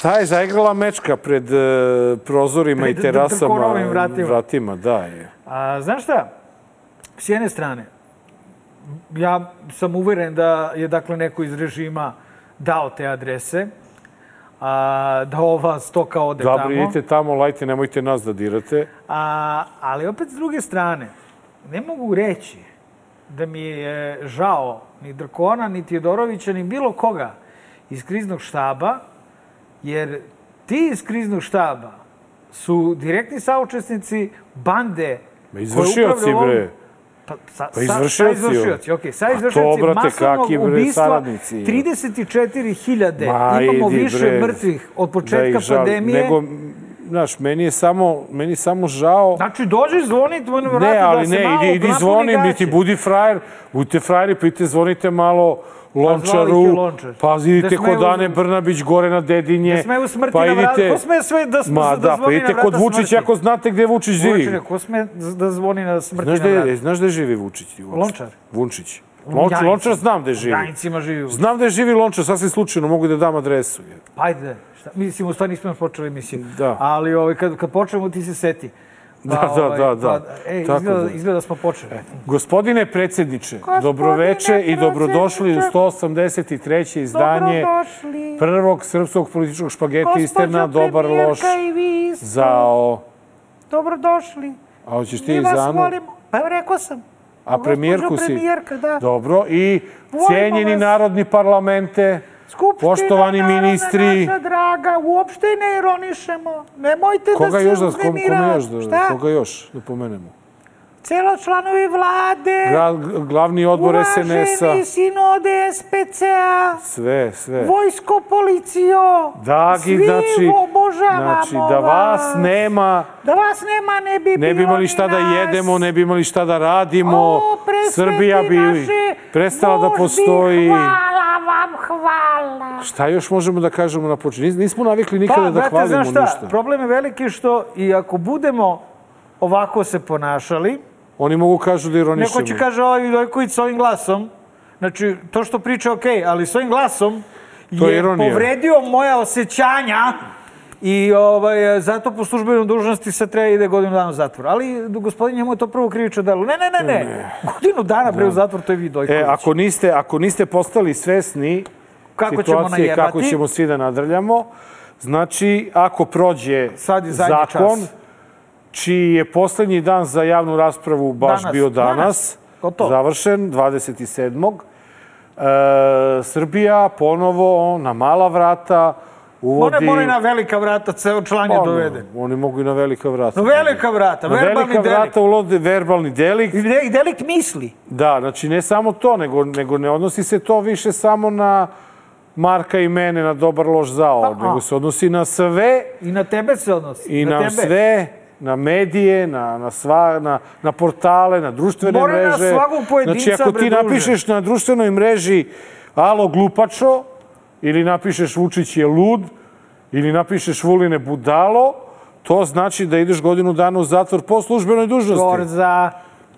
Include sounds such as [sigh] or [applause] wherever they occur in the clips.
Šta je zaigrala mečka pred uh, prozorima Pred i terasama? Drkonovim vratima. vratima, da je. A, znaš šta? S jedne strane, ja sam uveren da je dakle neko iz režima dao te adrese, a, da ova stoka ode Dobro, tamo. idite tamo, lajte, nemojte nas da dirate. A, ali opet s druge strane, ne mogu reći da mi je žao ni Drkona, ni Tjedorovića, ni bilo koga iz kriznog štaba, jer ti iz kriznog štaba su direktni saučesnici bande izvršioci, bre. Pa, sa, Pa izvršioci, Sa, izvršioci, okej. Sa Pa izvršioci brate, masovnog kakvi, bre, ubistva, saradnici. 34.000. Ma, Imamo idi, više bre, mrtvih od da početka žal- pandemije. Nego, znaš, meni je samo, meni je samo žao... Znači, dođi zvoni tvoj vrata Ne, ali da se ne, malo idi, idi napuni zvoni, niti budi frajer, budite frajeri, idite zvonite malo Lončaru, je Lončar. pa idite Da kod Ane Brnabić gore na Dedinje, Da smeju smrti pa na vrata. idite... Ko sme sve da, Ma da, da, pa idite kod Vučića smrti? ako znate gde Vučić živi. Vučić, ko sme da zvoni na smrti Znaš na vrata? znaš da živi Vučić? Lončar? Vunčić. U Lončar. Lončar znam U živi. Jajincima živi Vučić. Znam je živi Lončar, sasvim slučajno, mogu da dam adresu. je. Pa ajde, šta, mislim, u stvari nismo počeli emisiju. Da. Ali ovaj, kad, kad počnemo ti se seti. Da, da, da, da. Pa, ej, Tako izgleda, da. izgleda da smo počeli. Gospodine predsjedniče, dobroveče i dobrodošli u 183. izdanje Dobrodošli. prvog srpskog političkog špageti Isterna, dobar, loš, i zao. Dobrodošli. A hoćeš ti vas Zanu? volimo. Pa rekao sam. A premijerku si? premijerka, da. Dobro. I Volimo cijenjeni vas. narodni parlamente, Skupština poštovani ministri. naša draga, uopšte ne ironišemo. Nemojte Koga da se još da, kom, još da, Šta? koga još da pomenemo? Celo članovi vlade, Gra, glavni odbor SNS-a, uvaženi sinode SPC-a, sve, sve. vojsko, policijo, Dagi, svi znači, obožavamo znači, da vas nema, Da vas nema, ne bi ne bi imali šta da jedemo, ne bi imali šta da radimo, O, Srbija bi prestala da postoji. Hvala vam, hvala. Šta još možemo da kažemo na početku? Nis- Nismo navikli nikada Pa, da brate, hvalimo znaš šta, ništa. problem je veliki što i ako budemo ovako se ponašali, Oni mogu kažu da ironišemo. neko će kaže ovaj Vidojković s ovim glasom, znači to što priča ok, ali s ovim glasom To je je ironija. povredio moja osjećanja i ovaj, zato po službenoj dužnosti se treba ide godinu dana u zatvor. Ali gospodin njemu je to prvo krivično delo. Ne, ne, ne, ne. Godinu dana bre u zatvor, to je Vidojković. E, ako niste, ako niste postali svesni Kako ćemo situacije najebati? kako ćemo svi da nadrljamo, znači, ako prođe Sad je zakon, čas. Čiji je poslednji dan za javnu raspravu baš Danas, bio danas, danas. Gotovo. završen, 27. E, Srbija ponovo na mala vrata uvodi... One mora i na velika vrata, ceo član je Ono, doveden. Oni mogu i na velika vrata. Na velika vrata, Na verbalni velika delikt. vrata ulode verbalni delikt. I de- I delikt misli. Da, znači ne samo to, nego, nego ne odnosi se to više samo na Marka i mene, na dobar loš zao, A-a. nego se odnosi na sve I na tebe se odnosi. i na, tebe. sve, na medije, na, na, sva, na, na portale, na društvene Mora na mreže. svakog pojedinca, znači, ako ti napišeš na društvenoj mreži alo glupačo, ili napišeš Vučić je lud, ili napišeš Vuline budalo, to znači da ideš godinu dana u zatvor po službenoj dužnosti. Gorza.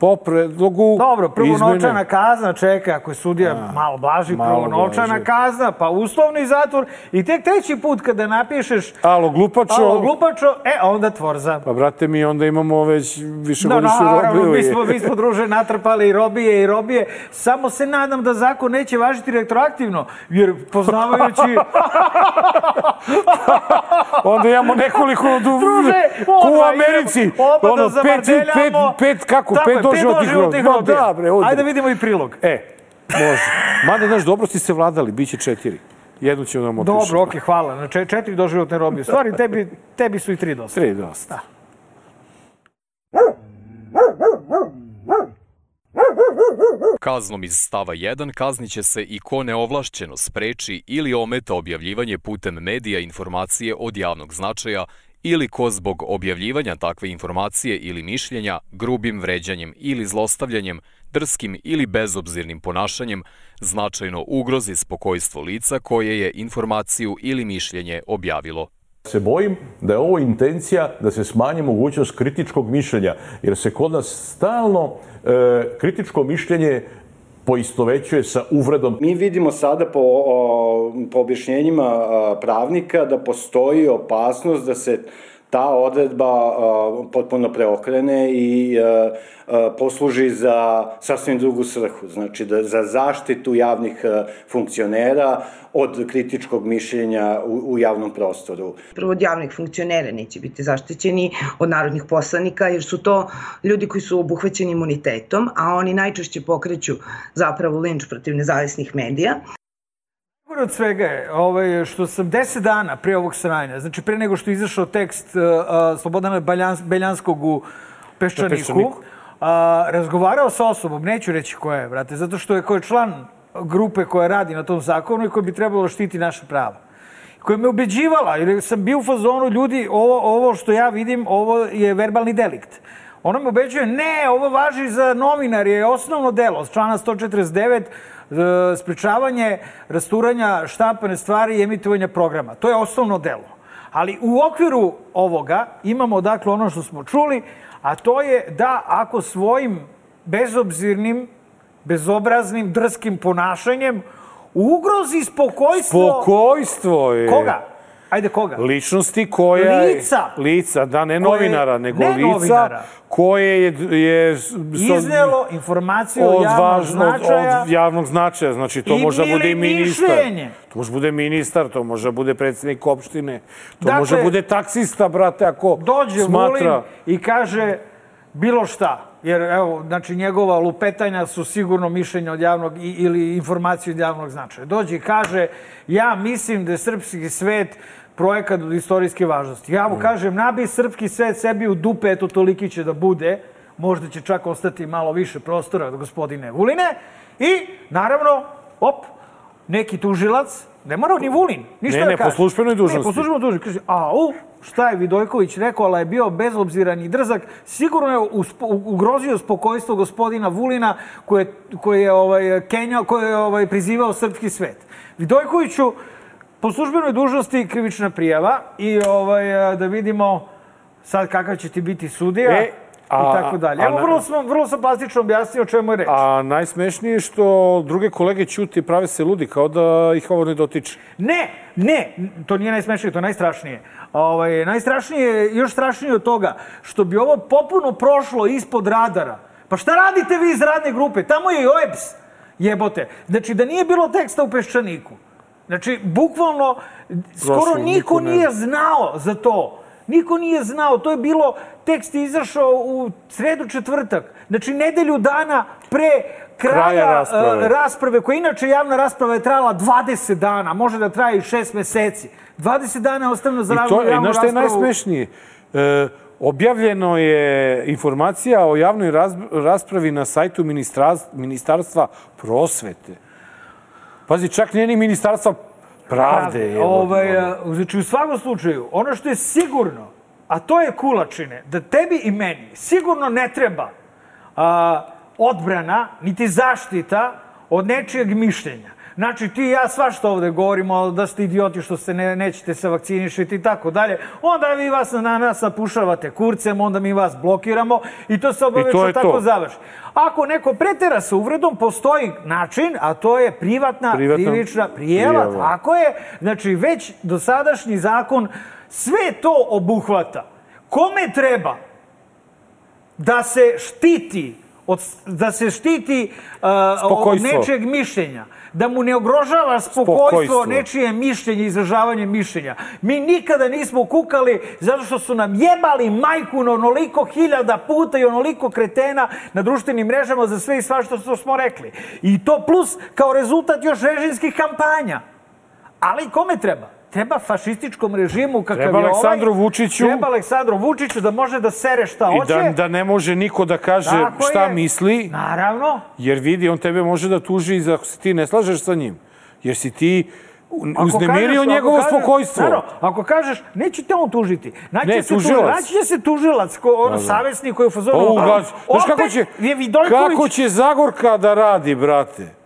Po predlogu Dobro, prvo novčana kazna, čeka, ako je sudija malo blaži, malo prvo novčana blaže. kazna, pa uslovni zatvor i tek treći put kada napišeš Alo, glupačo. alo glupačo, e, onda tvorza. Pa, brate, mi onda imamo već Da, višegodišnju naravno, robiju. mi smo, mi smo druže natrpali i robije i robije. Samo se nadam da zakon neće važiti retroaktivno, jer poznavajući... [laughs] Onda imamo nekoliko... Druže, u Americi. odmah da Ono, pet, pet, pet, kako? Pet je, doživotnih doživotnih robija. robija. Da, bre, odmah. Ajde da vidimo i prilog. E, može. Mada, znaš, dobro ste se vladali, bit će četiri. Jednu ćemo nam otišati. Dobro, okej, hvala. Na če- četiri doživotne robije. Stvari, tebi, tebi su i tri dosta. Tri dosta. Kaznom iz stava 1 kazniće se i ko neovlašćeno spreči ili ometa objavljivanje putem medija informacije od javnog značaja ili ko zbog objavljivanja takve informacije ili mišljenja grubim vređanjem ili zlostavljanjem, drskim ili bezobzirnim ponašanjem značajno ugrozi spokojstvo lica koje je informaciju ili mišljenje objavilo. se bojim da je ovo intencija da se smanji mogućnost kritičkog mišljenja, jer se kod nas stalno e, kritičko mišljenje poistovećuje sa uvredom. Mi vidimo sada po, o, po objašnjenjima pravnika da postoji opasnost da se ta odredba potpuno preokrene i posluži za sasvim drugu svrhu, znači da, za zaštitu javnih funkcionera od kritičkog mišljenja u, u javnom prostoru. Prvo od javnih funkcionera neće biti zaštićeni od narodnih poslanika, jer su to ljudi koji su obuhvaćeni imunitetom, a oni najčešće pokreću zapravo linč protiv nezavisnih medija. Najgore od svega je ovaj, što sam 10 dana pre ovog sranja, znači pre nego što je izašao tekst uh, uh, Slobodana Beljans, Beljanskog u Peščaniku, Peščaniku. uh, razgovarao sa osobom, neću reći ko je, brate, zato što je ko je član grupe koja radi na tom zakonu i koja bi trebalo da štiti naše prava koja me ubeđivala, jer sam bio u fazonu ljudi, ovo, ovo što ja vidim, ovo je verbalni delikt. Ona me ubeđuje, ne, ovo važi za novinar, je osnovno delo, člana 149, e, sprečavanje rasturanja štampane stvari i emitovanja programa. To je osnovno delo. Ali u okviru ovoga imamo dakle ono što smo čuli, a to je da ako svojim bezobzirnim, bezobraznim, drskim ponašanjem ugrozi spokojstvo... Spokojstvo je... Koga? Ajde, koga? Ličnosti koja... Lica. Lica, da, ne Koje- novinara, nego ne lica novinara. koje je... je Iznelo informaciju od od, javnog važno, od, značaja. od javnog značaja. Znači, to može da bude i ministar. mišljenje. To može bude ministar, to može da bude predsednik opštine. To Dakle, može da bude taksista, brate, ako dođe smatra... Vulin i kaže bilo šta. Jer, evo, znači, njegova lupetanja su sigurno mišljenja od javnog ili informacije od javnog značaja. Dođe i kaže, ja mislim da je srpski svet projekat od istorijske važnosti. Ja mu kažem, nabij srpski svet sebi u dupe, eto toliki će da bude, možda će čak ostati malo više prostora od gospodine Vuline, i, naravno, op, neki tužilac, ne mora ni Vulin, ništa Ne, da ne, po kaže. službenoj dužnosti. Ne, po službenoj dužnosti. Kaže, a, u, šta je Vidojković rekao, ali je bio bezobziran i drzak, sigurno je uspo, ugrozio spokojstvo gospodina Vulina koje, koje je ovaj, Kenja, koje je ovaj, prizivao srpski svet. Vidojkoviću, po službenoj dužnosti krivična prijava i ovaj, da vidimo sad kakav će ti biti sudija E, a- i tako dalje. Evo, vrlo sam, vrlo sam plastično objasnio o čemu je reč. A najsmešnije je što druge kolege ćuti i prave se ludi, kao da ih ovo ne dotiče. Ne, ne, to nije najsmešnije, to je najstrašnije. Ovaj, najstrašnije je, još strašnije od toga, što bi ovo popuno prošlo ispod radara. Pa šta radite vi iz radne grupe? Tamo je i OEPS, jebote. Znači, da nije bilo teksta u Peščaniku. Znači, bukvalno, skoro Prošlo, niko ne nije znao za to. Niko nije znao, to je bilo, tekst je izašao u sredu četvrtak. Znači, nedelju dana pre kraja, Kraja rasprave. e, rasprave, koja inače javna rasprava je trajala 20 dana, može da traje i 6 meseci. 20 dana je ostavljeno za I javnu, to je, javnu znaš šta je raspravu. najsmešnije? E, objavljeno je informacija o javnoj raspravi na sajtu Ministarstva prosvete. Pazi, čak nije ni Ministarstva pravde. evo. Ovaj, znači, u svakom slučaju, ono što je sigurno, a to je kulačine, da tebi i meni sigurno ne treba a, odbrana, niti zaštita od nečijeg mišljenja. Znači, ti i ja svašta ovde govorimo da ste idioti što se ne, nećete se vakcinišiti i tako dalje. Onda vi vas na nas napušavate kurcem, onda mi vas blokiramo i to se obavečno je tako to. završi. Ako neko pretera sa uvredom, postoji način, a to je privatna, Privatna krivična prijava. prijava. Tako je. Znači, već dosadašnji zakon sve to obuhvata. Kome treba da se štiti od, da se štiti uh, od nečeg mišljenja, da mu ne ogrožava spokojstvo, Spokojstvo. nečije mišljenje, izražavanje mišljenja. Mi nikada nismo kukali zato što su nam jebali majku na onoliko hiljada puta i onoliko kretena na društvenim mrežama za sve i svašta što smo rekli. I to plus kao rezultat još režimskih kampanja. Ali kome treba? Treba fašističkom režimu kakav Treba je Aleksandru ovaj. Vučiću. Treba Aleksandru Vučiću da može da sere šta I hoće. da, da ne može niko da kaže Tako šta je. misli, Naravno. jer vidi, on tebe može da tuži za ako se ti ne slažeš sa njim. Jer si ti uznemirio kažeš- njegovo kažeš- spokojstvo. Naravno, ako kažeš, neće te on tužiti. Naći Ne, se tužilac. Naći će se tužilac, ko, ono, savesnik koji je fazonu. Pa, Znaš kako će, kako će Zagorka da radi, brate?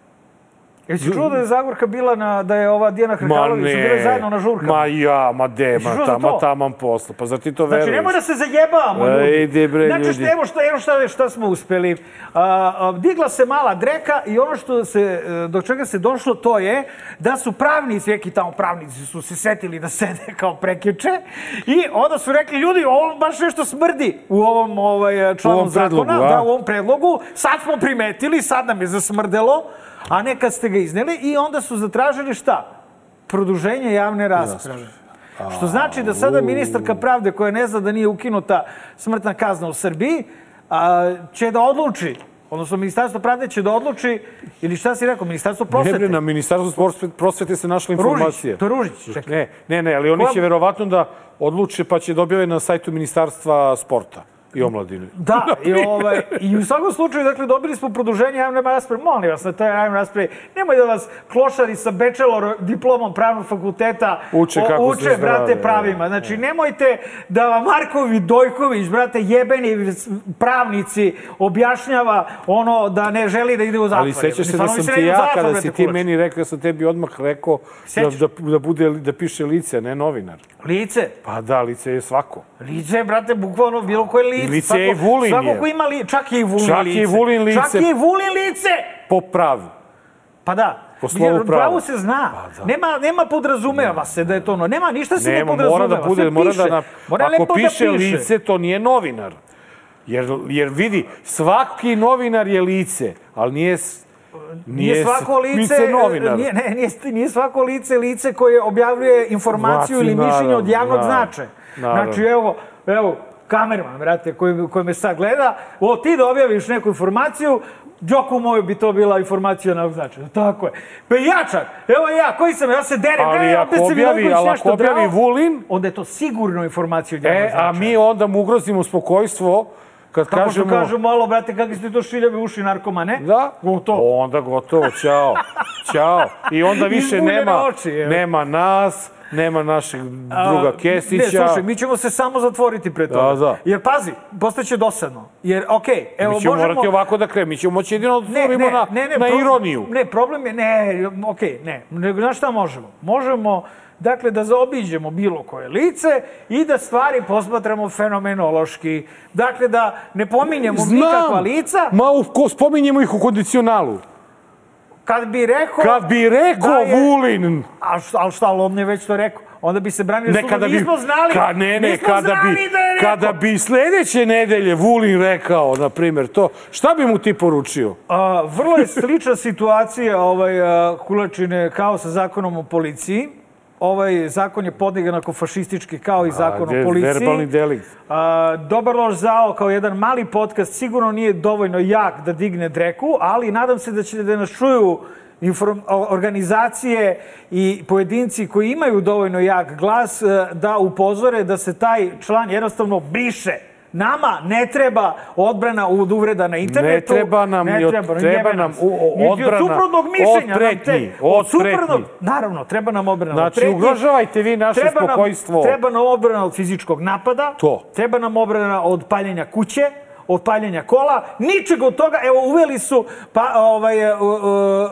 Jesi čuo da je Zagorka bila na, da je ova Dijana Hrkalović, su bile zajedno na žurkama? Ma ja, ma de, ma, ta, ma taman posla. Pa zar ti to veruješ? Znači, nemoj da se zajebavamo, E, ljudi. ide, bre, znači, ljudi. Šta, evo, šta, evo šta, šta smo uspeli. A, digla se mala dreka i ono što se, e, do čega se došlo, to je da su pravnici, neki tamo pravnici su se setili da sede kao prekjuče i onda su rekli, ljudi, ovo baš nešto smrdi u ovom ovaj, članu U ovom predlogu, zakona, a? da, u ovom predlogu. Sad smo primetili, sad nam je zasmrdelo, a ne kad ste ga izneli i onda su zatražili šta? Produženje javne rasprave. Što znači da sada ministarka pravde koja ne zna da nije ukinuta smrtna kazna u Srbiji, a, će da odluči, odnosno Ministarstvo pravde će da odluči, ili šta si rekao, Ministarstvo Ne prosvete? bre, na Ministarstvu prosvete, prosvete se našla informacija. Ružić, to je Ružić, čekaj. Ne, ne, ne, ali oni Koja- će verovatno da odluče pa će dobijave na sajtu Ministarstva sporta i omladine. Da, [laughs] i, ovaj, i u svakom slučaju, dakle, dobili smo produženje javne rasprave. Molim vas, na toj javne rasprave, nemoj da vas klošari sa bachelor diplomom pravnog fakulteta Uče kako uče brate, zdrave, pravima. Znači, nemojte da vam Markovi Dojković, brate, jebeni pravnici, objašnjava ono da ne želi da ide u zatvor. Ali sećaš se da sam ti ja, kada brate, si ti kulač. meni rekao, ja sam tebi odmah rekao da, da, da, bude, da piše lice, ne novinar. Lice. Pa da, lice je svako. Lice, brate, bukvalno bilo koje lice. Lice je i Vulin Svako je. ko ima li, čak je i Vulin Čak lice. je i Vulin lice. Čak je i Vulin lice. Po pravu. Pa da. Po slovu prava. pravo se zna. Nema, nema podrazumeva se da je to ono. Nema, ništa se ne, Nema, podrazumeva. mora da bude, mora da... Na, mora ako lepo piše da piše. lice, to nije novinar. Jer, jer vidi, svaki novinar je lice, ali nije... s- Nije svako lice, novinar. nije, ne, nije, nije svako lice lice koje objavljuje informaciju Vati, ili mišljenje od javnog naravno, značaja. naravno. Znači, evo, evo, kamerman, brate, koji, koji me sad gleda, o, ti da objaviš neku informaciju, Đoku moj bi to bila informacija na značaja. Tako je. Pa ja čak, evo ja, koji sam, ja se derem, Ali e, ako opet Milenković ali nešto ako objavi drao, Vulin- onda je to sigurno informacija od javnog E, značaja. a mi onda mu ugrozimo spokojstvo kad Kako kažemo... što kažu malo, brate, kakvi ste to šiljave uši narkomane? Da? Gotovo. Onda gotovo, ćao. [laughs] ćao. I onda više nema, oči, evo. nema nas, nema našeg druga A, Kesića. Ne, slušaj, mi ćemo se samo zatvoriti pre toga. da. Jer pazi, postaće dosadno. Jer, okej, evo, mi ćemo možemo... morati ovako da krenemo. Mi ćemo moći jedino da Ne, ne, na, ne, ne, na pro- ironiju. Ne, problem je, ne, okej, ne. Nego, znaš šta možemo? Možemo, dakle, da zaobiđemo bilo koje lice i da stvari posmatramo fenomenološki. Dakle, da ne pominjemo nikakva lica. Ma, u, ko, spominjemo ih u kondicionalu. Kad bi rekao... Kad bi rekao da je- Vulin, A šta, ali šta, ali on je već to rekao. Onda bi se branili ne kada bi, Nismo znali, ka, ne, ne, nismo kada znali bi, da je rekao. kada bi sledeće nedelje Vulin rekao, na primjer, to, šta bi mu ti poručio? A, vrlo je slična situacija ovaj, a, Kulačine kao sa zakonom o policiji. Ovaj zakon je podigan ako fašistički kao i zakon de- o policiji. verbalni delikt. A, Dobar loš zao kao jedan mali podcast sigurno nije dovoljno jak da digne dreku, ali nadam se da će da nas čuju inform, organizacije i pojedinci koji imaju dovoljno jak glas e, da upozore da se taj član jednostavno briše. Nama ne treba odbrana od uvreda na internetu. Ne treba nam ne i od- treba, treba nam u- o- odbrana od suprotnog mišljenja. od nam te- pretnji, od suprotnog, pretnji. Naravno, treba nam odbrana od Znači, pretnji. ugrožavajte vi naše Treba nam- spokojstvo. Treba nam odbrana od fizičkog napada. To. Treba nam obrana od paljenja kuće, od paljenja kola. Ničeg od toga. Evo, uveli su pa, ovaj, e, e,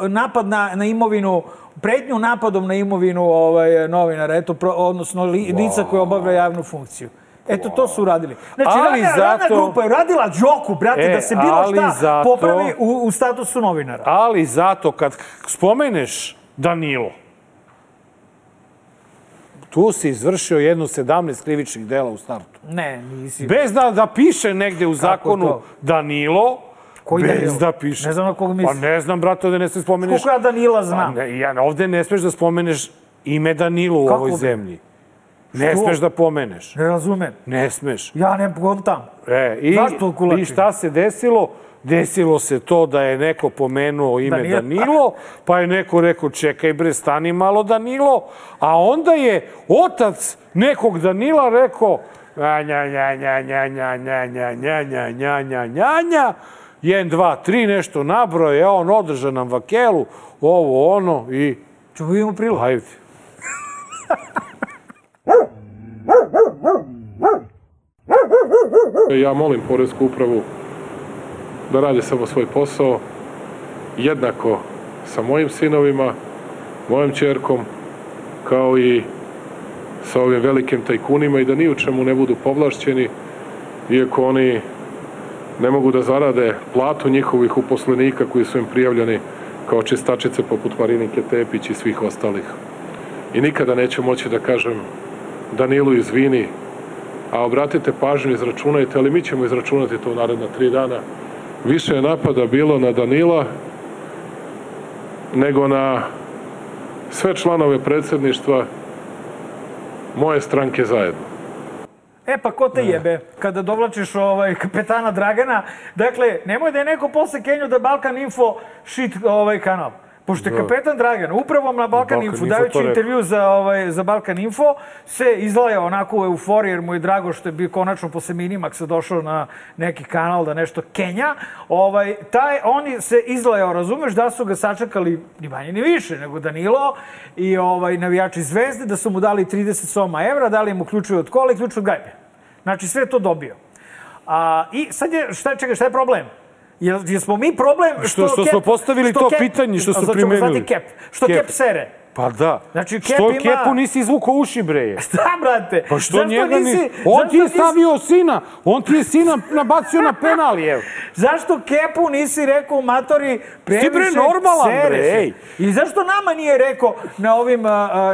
napad na, na imovinu pretnju napadom na imovinu ovaj, novinara, eto, pro, odnosno li, lica koje obavlja javnu funkciju. Eto, to su uradili. Znači, Ali radna, radna zato- grupa je radila džoku, brate, E, da se bilo šta zato- popravi u, u statusu novinara. Ali zato kad spomeneš Danilo, tu si izvršio jedno 17 krivičnih dela u startu. Ne, nisi. Bez da, da piše negde u zakonu? Danilo, Koji bez Danilo? da piše. Ne znam na koga Pa misliš. ne znam, brate, ovde ne smeš spomeneš... Koliko ja Danila Pa znam? ne, ja, ovde ne smeš da spomeneš ime Danilo u Kako ovoj bi? zemlji. Ne Što? smeš da pomeneš. Ne razumem. Ne smeš. Ja ne pogontam. E, i, Zašto kulači? I šta se desilo? Desilo se to da je neko pomenuo ime Danilo. Danilo, pa je neko rekao čekaj bre, stani malo Danilo, a onda je otac nekog Danila rekao nja, nja, nja, nja, nja, nja, nja, nja, nja, nja, nja, nja, nja, nja, jedan, dva, tri, nešto nabroje, on održa nam vakelu, ovo, ono i Čemo vidimo prilog. hajde. Ja molim Poresku upravu da radi samo svoj posao, jednako sa mojim sinovima, mojom čerkom, kao i sa ovim velikim tajkunima i da ni u čemu ne budu povlašćeni, iako oni ne mogu da zarade platu njihovih uposlenika koji su im prijavljeni kao čistačice poput Marinike Tepić i svih ostalih. I nikada neću moći da kažem Danilu izvini, a obratite pažnju, izračunajte, ali mi ćemo izračunati to u naredna tri dana. Više je napada bilo na Danila nego na sve članove predsedništva moje stranke zajedno. E pa ko te jebe kada dovlačiš ovaj kapetana Dragana? Dakle, nemoj da je neko posle Kenju da Balkan Info shit ovaj kanal. Pošto je kapetan Dragan upravo na Balkan, Balkan Info, dajući intervju za, ovaj, za Balkan Info, se izlajao onako u euforiji, jer mu je drago što je bio konačno posle Minimaxa došao na neki kanal da nešto Kenja. Ovaj, taj, on se izlajao, razumeš, da su ga sačekali ni manje ni više nego Danilo i ovaj, navijači Zvezde, da su mu dali 30 soma evra, dali mu ključeve od kola i ključ od gajbe. Znači, sve to dobio. A, I sad je, šta, čekaj, šta je problem? Jel, jesmo mi problem Što- što smo postavili to pitanje, što su primenili. zvati Kep. Što Kep, Kep. sere? Pa da. Znači, Kep što ima- Kepu nisi izvukao uši, breje? [laughs] Šta, brate? Pa što Zašto njega nisi, ni... On ti je nisi- stavio sina, on ti je sina nabacio na penal, evo. [laughs] Zašto Kepu nisi rekao matori previše bre normalan, bre, sereš? ej. I zašto nama nije rekao na ovim,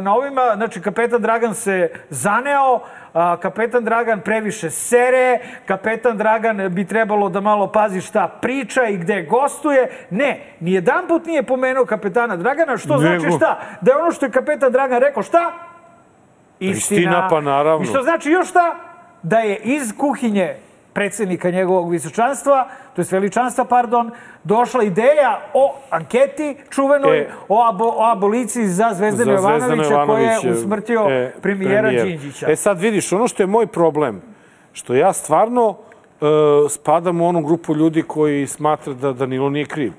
na ovima, znači kapetan Dragan se zaneo, a, kapetan Dragan previše sere, kapetan Dragan bi trebalo da malo pazi šta priča i gde gostuje. Ne, nijedan put nije pomenuo kapetana Dragana, što znači Nego- šta? Da je ono što je kapetan Dragan rekao, šta? Istina, pa naravno. I što znači još šta? Da je iz kuhinje predsednika njegovog visočanstva, to je veličanstva, pardon, došla ideja o anketi čuvenoj, E. o, abo, o aboliciji za Zvezdana Jovanovića, koji je Jovanovića, usmrtio e, premijera premijer. Đinđića. E sad vidiš, ono što je moj problem, što ja stvarno e, spadam u onu grupu ljudi koji smatra da Danilo nije kriv.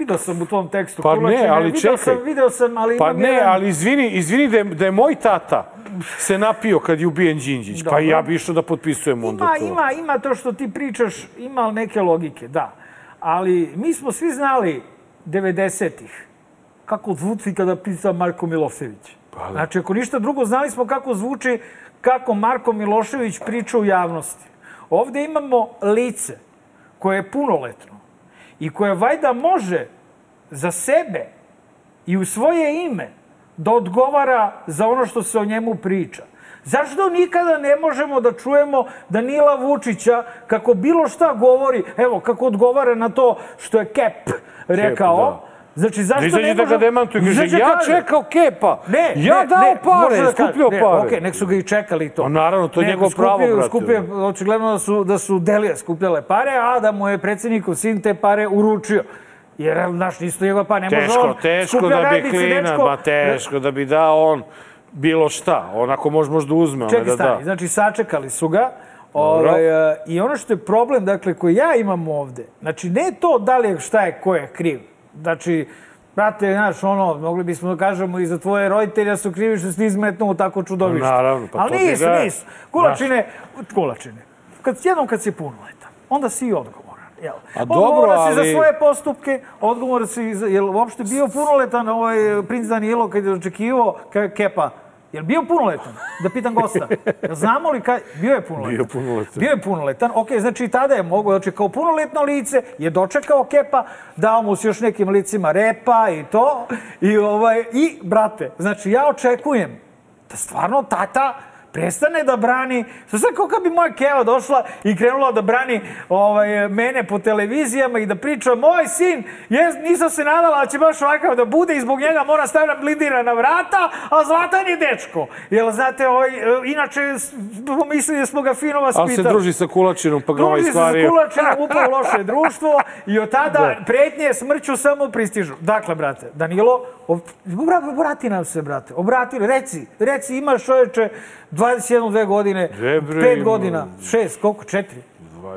Video sam u tom tekstu. Pa ne, ali video čekaj. Sam, video sam, ali Pa ne, jedan... ali izvini, izvini da je, da je moj tata se napio kad je ubijen Đinđić, pa Dobro. ja bi išao da potpisujem onda Ima, to. ima, ima to što ti pričaš, ima neke logike, da. Ali mi smo svi znali 90-ih kako zvuči kada pisa Marko Milošević. Pa Znači, ako ništa drugo, znali smo kako zvuči kako Marko Milošević priča u javnosti. Ovde imamo lice koje je punoletno i koje vajda može za sebe i u svoje ime da odgovara za ono što se o njemu priča. Zašto nikada ne možemo da čujemo Danila Vučića kako bilo šta govori, evo kako odgovara na to što je Kep rekao, da. Znači, zašto Da izađe ne da može... ga demantuje, kaže, ja kaže, čekao kepa, Ne, ja ne, dao ne, pare, da skupljao ne, pare. Okej, nek su ga i čekali to. Pa naravno, to je Ne, njegovo pravo, brate. Skupio, očigledno da su, da su Delija skupljale pare, a da mu je predsjednikov sin te pare uručio. Jer, znaš, nisu njegova pa, ne može Teško, on teško da bi radnici, klina, dečko. ma teško da bi dao on bilo šta. Onako može možda uzme, Čekaj, da stani, da. znači sačekali su ga. Ovaj, e, I ono što je problem, dakle, koji ja imam ovde, znači ne to da li je šta je, ko je kriv. Znači, brate, znaš, ono, mogli bismo da kažemo i za tvoje roditelja su krivi što si ti izmetnuo u tako čudovište. Naravno, pa Ali nisu, ga- nisu. Kulačine, kulačine. Kad, jednom kad si punoletan, onda si i odgovoran. Jel? A dobro, odgovoran si za ali- svoje postupke, odgovoran si, za, jel uopšte bio punoletan ovaj princ Danilo kad je očekivao Kepa? Jel bio punoletan? Da pitam gosta. Jel znamo li kad... Bio je punoletan. Bio punoletan. Bio je punoletan. Ok, znači i tada je mogao, znači kao punoletno lice je dočekao Kepa, dao mu se još nekim licima repa i to. I, ovaj, I, brate, znači ja očekujem da stvarno tata prestane da brani, što sad kao kad bi moja keva došla i krenula da brani ovaj, mene po televizijama i da priča, moj sin, jes, nisam se nadala da će baš ovakav da bude i zbog njega mora stavljati blindirana vrata, a Zlatan je dečko. Jel, znate, ovaj, inače, mislili da smo ga fino vaspitali. Ali se druži sa kulačinom, pa ga ovaj Druži se sa stvario. kulačinom, upao u loše društvo i od tada pretnje smrću samo pristižu. Dakle, brate, Danilo, ob- obra- obrati nam se, brate, obrati, reci, reci, imaš čoveče 21, dve godine, Gde, bre, 5 ima? godina, 6, koliko, 4?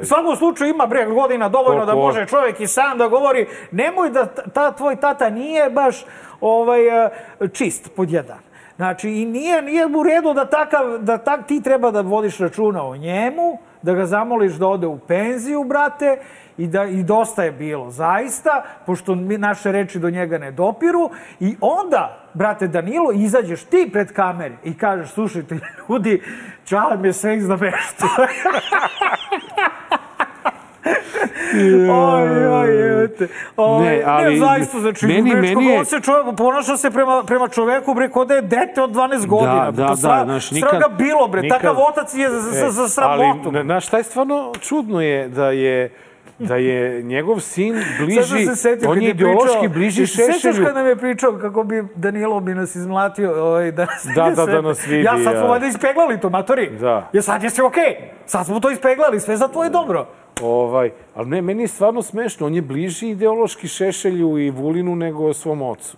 U svakom slučaju ima bre godina dovoljno da može čovjek i sam da govori. Nemoj da ta, tvoj tata nije baš ovaj eh, čist pod jedan. Znači, i nije, nije u redu da, takav, da tak, ti treba da vodiš računa o njemu, da ga zamoliš da ode u penziju, brate, i, da, i dosta je bilo, zaista, pošto mi naše reči do njega ne dopiru. I onda, brate Danilo, izađeš ti pred kamere i kažeš, slušajte ljudi, čale me sve iznamešta. [laughs] oj, oj, oj, te. Oj, Ne, ali ne, zaista, znači, meni- meni, meni je- on se čovjek, ponaša se prema, prema čoveku, bre, kod da je dete od 12 godina. da, Pa da, sra- znaš, sram nikad- ga bilo, bre, nikad- takav otac je za, za, za sramotu. E, Ali, znaš, šta je stvarno čudno je da je da je njegov sin bliži, se setio on je ideološki pričao, bliži se sećaš Šešelju. kad nam je pričao kako bi Danilo bi nas izmlatio, ovaj, da nas Da, da, da nas vidi, Ja, sad smo ja. valjda ispeglali to, matori. Da. Ja sad je sve okej. Sad smo to ispeglali, sve za tvoje dobro. Ovaj, ali ne, meni je stvarno smešno. On je bliži ideološki Šešelju i Vulinu nego svom ocu.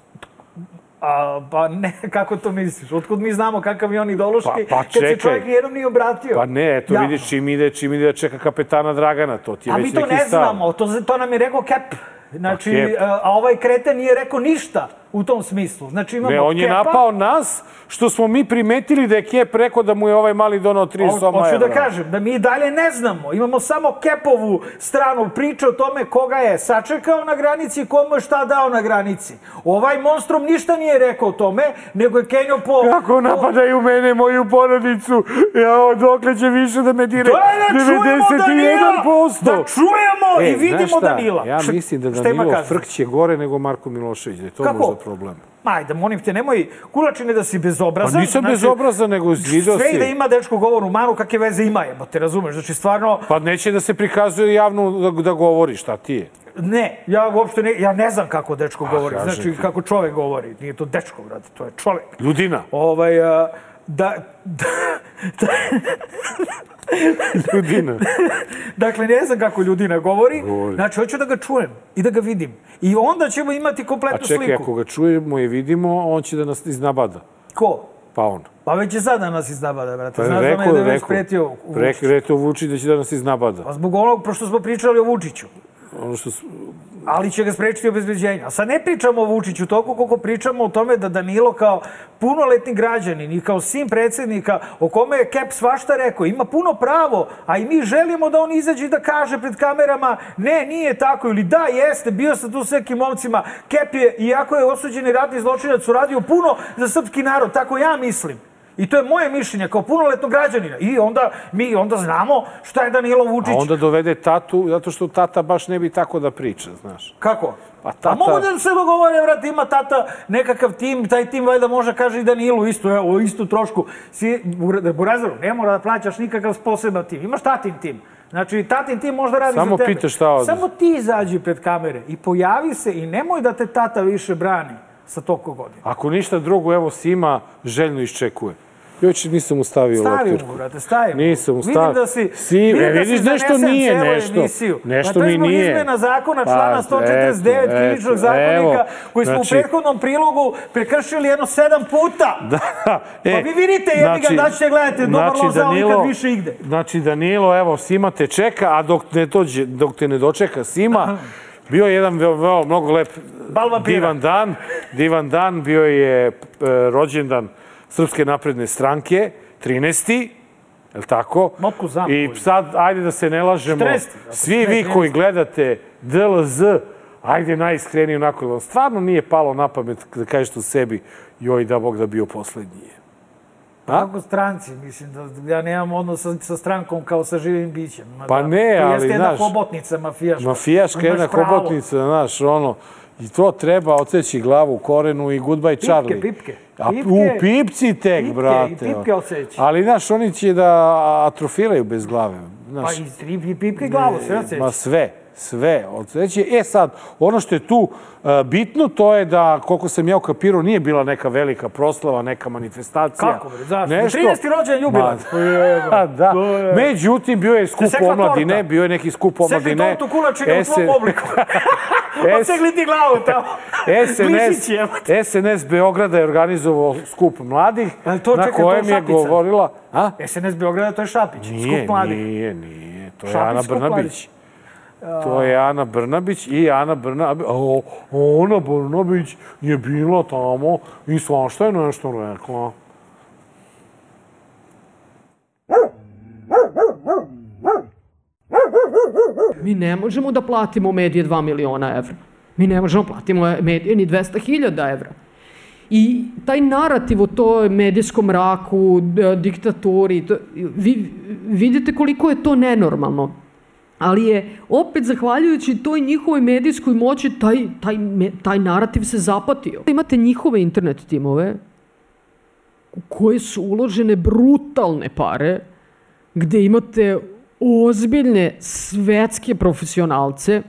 A, pa ne, [laughs] kako to misliš? Otkud mi znamo kakav je on ideološki, Pa- pa kad se čekaj. čovjek nijednom nije obratio? Pa ne, eto Ja. vidiš čim ide, čim ide da čeka kapetana Dragana, to ti je A već mi to neki ne stav. znamo, to, to nam je rekao Kep. Znači, Pa a, ovaj kreten nije rekao ništa u tom smislu. Znači imamo Ne, on je Kepa, napao nas, što smo mi primetili da je Kep rekao da mu je ovaj mali donao 3 Ho- soma Hoću da evra. kažem da mi dalje ne znamo. Imamo samo Kepovu stranu priče o tome koga je sačekao na granici komu je šta dao na granici. Ovaj monstrum ništa nije rekao o tome, nego je Kenjo po... Kako napadaju mene, moju porodicu? Ja, dokle će više da me dire? Daj da čujemo Danila! 91%! Da čujemo E, i vidimo? Danila. Ja mislim da šta ima Danilo kazati? frkće gore nego Marko Milošević. Da je to Kako? možda problem. Ajde, molim te, nemoj kulačine da si bezobrazan. Pa nisam bezobrazan, nego video Sve si. i da ima dečko govornu manu, kakve veze ima je, te razumeš? Znači, stvarno, Pa neće da se prikazuje javno da, da govori, šta ti je? ne, ja uopšte ne, ja ne znam kako dečko govori, kažem znači ti. kako čovek govori. Nije to dečko, brate, to je čovek. Ljudina. Ovaj, a, da, da, da, Ljudina. dakle, ne znam kako ljudina govori, Govori. znači, hoću da ga čujem i da ga vidim. I onda ćemo imati A kompletnu čekaj, sliku. ako ga čujemo i vidimo, on će da nas iznabada. Ko? Pa on. Pa već je sad da nas iznabada, brate. Pa Znaš da rekao, me da je već rekao, pretio rekao, rekao Vučić da će da nas iznabada. Pa zbog onog, pošto smo pričali o Vučiću. Ono što, Ali će ga sprečiti obezbeđenje. A sad ne pričamo o Vučiću toliko koliko pričamo o tome da Danilo kao punoletni građanin i kao sin predsjednika o kome je Kep svašta rekao, ima puno pravo, a i mi želimo da on izađe i da kaže pred kamerama ne, nije tako ili da, jeste, bio sam tu s nekim momcima. Kep je, iako je osuđeni ratni zločinac, uradio puno za srpski narod, tako ja mislim. I to je moje mišljenje kao punoletnog građanina. I onda mi onda znamo šta je Danilo Vučić. a onda dovede tatu, zato što tata baš ne bi tako da priča, znaš. Kako? Pa A tata- mogu da se dogovore, vrati, ima tata nekakav tim, taj tim valjda može kaže i Danilu isto, evo, istu trošku. Si, Burazeru, ne mora da plaćaš nikakav poseban tim. Imaš tatin tim. Znači, tatin tim možda radi Samo za tebe. pitaš šta ovde. Samo ti izađi pred kamere i pojavi se i nemoj da te tata više brani sa toliko godina. Ako ništa drugo, evo Sima željno iščekuje. Još nisam mu stavio Stavi loptičku. mu, brate, stavi mu. Nisam mu Vidim da si, Si, vidim e, da vidiš, si nešto zanesen nije, nešto. emisiju. Nešto pa to je mi nije. izmena zakona Pa, člana 149 eto, krivičnog eto, zakonika, evo, koji smo znači- u prethodnom prilogu prekršili jedno sedam puta. [laughs] Da, e, Pa vi vidite, jebi ga, da ćete gledati Dobar Lozao nikad više igde. Znači, Danilo, evo, Sima te čeka, a dok, ne dođe, dok te ne dočeka Sima, bio je jedan veo, veo, mnogo lep divan dan. Divan dan, bio je e, rođendan Srpske napredne stranke, 13. Je li tako? Motku znam I sad, ajde da se ne lažemo, 14., svi ne, vi 13.. koji gledate DLZ, ajde najiskrenije onako, vam stvarno nije palo na pamet da kažete u sebi, joj da Bog da bio poslednji je. A? Kako stranci, mislim da ja nemam odnos sa, sa strankom kao sa živim bićem. Ma Pa da, ne, to ali, jeste jedna znaš, hobotnica mafijaška. Mafijaška jedna hobotnica, znaš, ono, i to treba odseći glavu u korenu i goodbye Charlie. pipke. A Pipke. u pipci tek, Pipke, brate. i pipke odseći. Ali, znaš, oni će da atrofiraju bez glave. Pa Znaš, i tri i pipke glavu, sve odseći. Ma sve, sve odseći. E sad, ono što je tu e, bitno, to je da, koliko sam ja ukapirao, nije bila neka velika proslava, neka manifestacija. Kako, bre, zašto? Nešto. 13. rođendan jubilat. Ma, da, da. Međutim, bio je skup omladine, bio je neki skup Sekli omladine. tortu kulačine u svom obliku. [laughs] [laughs] Odsegli ti glavu tamo. SNS. SNS Beograda je organizovao skup mladih, Ali to, na kojem je govorila... A? SNS Beograda, to je Šapić. Nije, skup mladih. nije, nije. To je Ana Brnabić. To je Ana Brnabić i Ana Brnabić. O, Ana Brnabić je bila tamo i svašta je nešto rekla. Mi ne možemo da platimo medije 2 miliona evra. Mi ne možemo da platimo medije ni 200.000 evra. I taj narativ o toj medijskom mraku, diktaturi, to, vi vidite koliko je to nenormalno. Ali je opet zahvaljujući toj njihovoj medijskoj moći taj, taj, taj narativ se zapatio. Imate njihove internet timove u koje su uložene brutalne pare, gde imate ozbiljne svetske profesionalce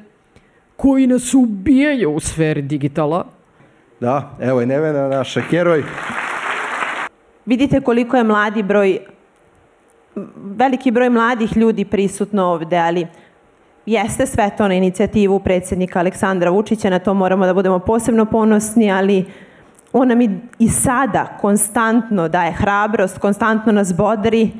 koji nas ubijaju u sferi digitala. Da, evo je Nevena, naša heroj. Vidite koliko je mladi broj, veliki broj mladih ljudi prisutno ovde, ali jeste sve to na inicijativu predsednika Aleksandra Vučića, na to moramo da budemo posebno ponosni, ali on nam i sada konstantno daje hrabrost, konstantno nas bodri,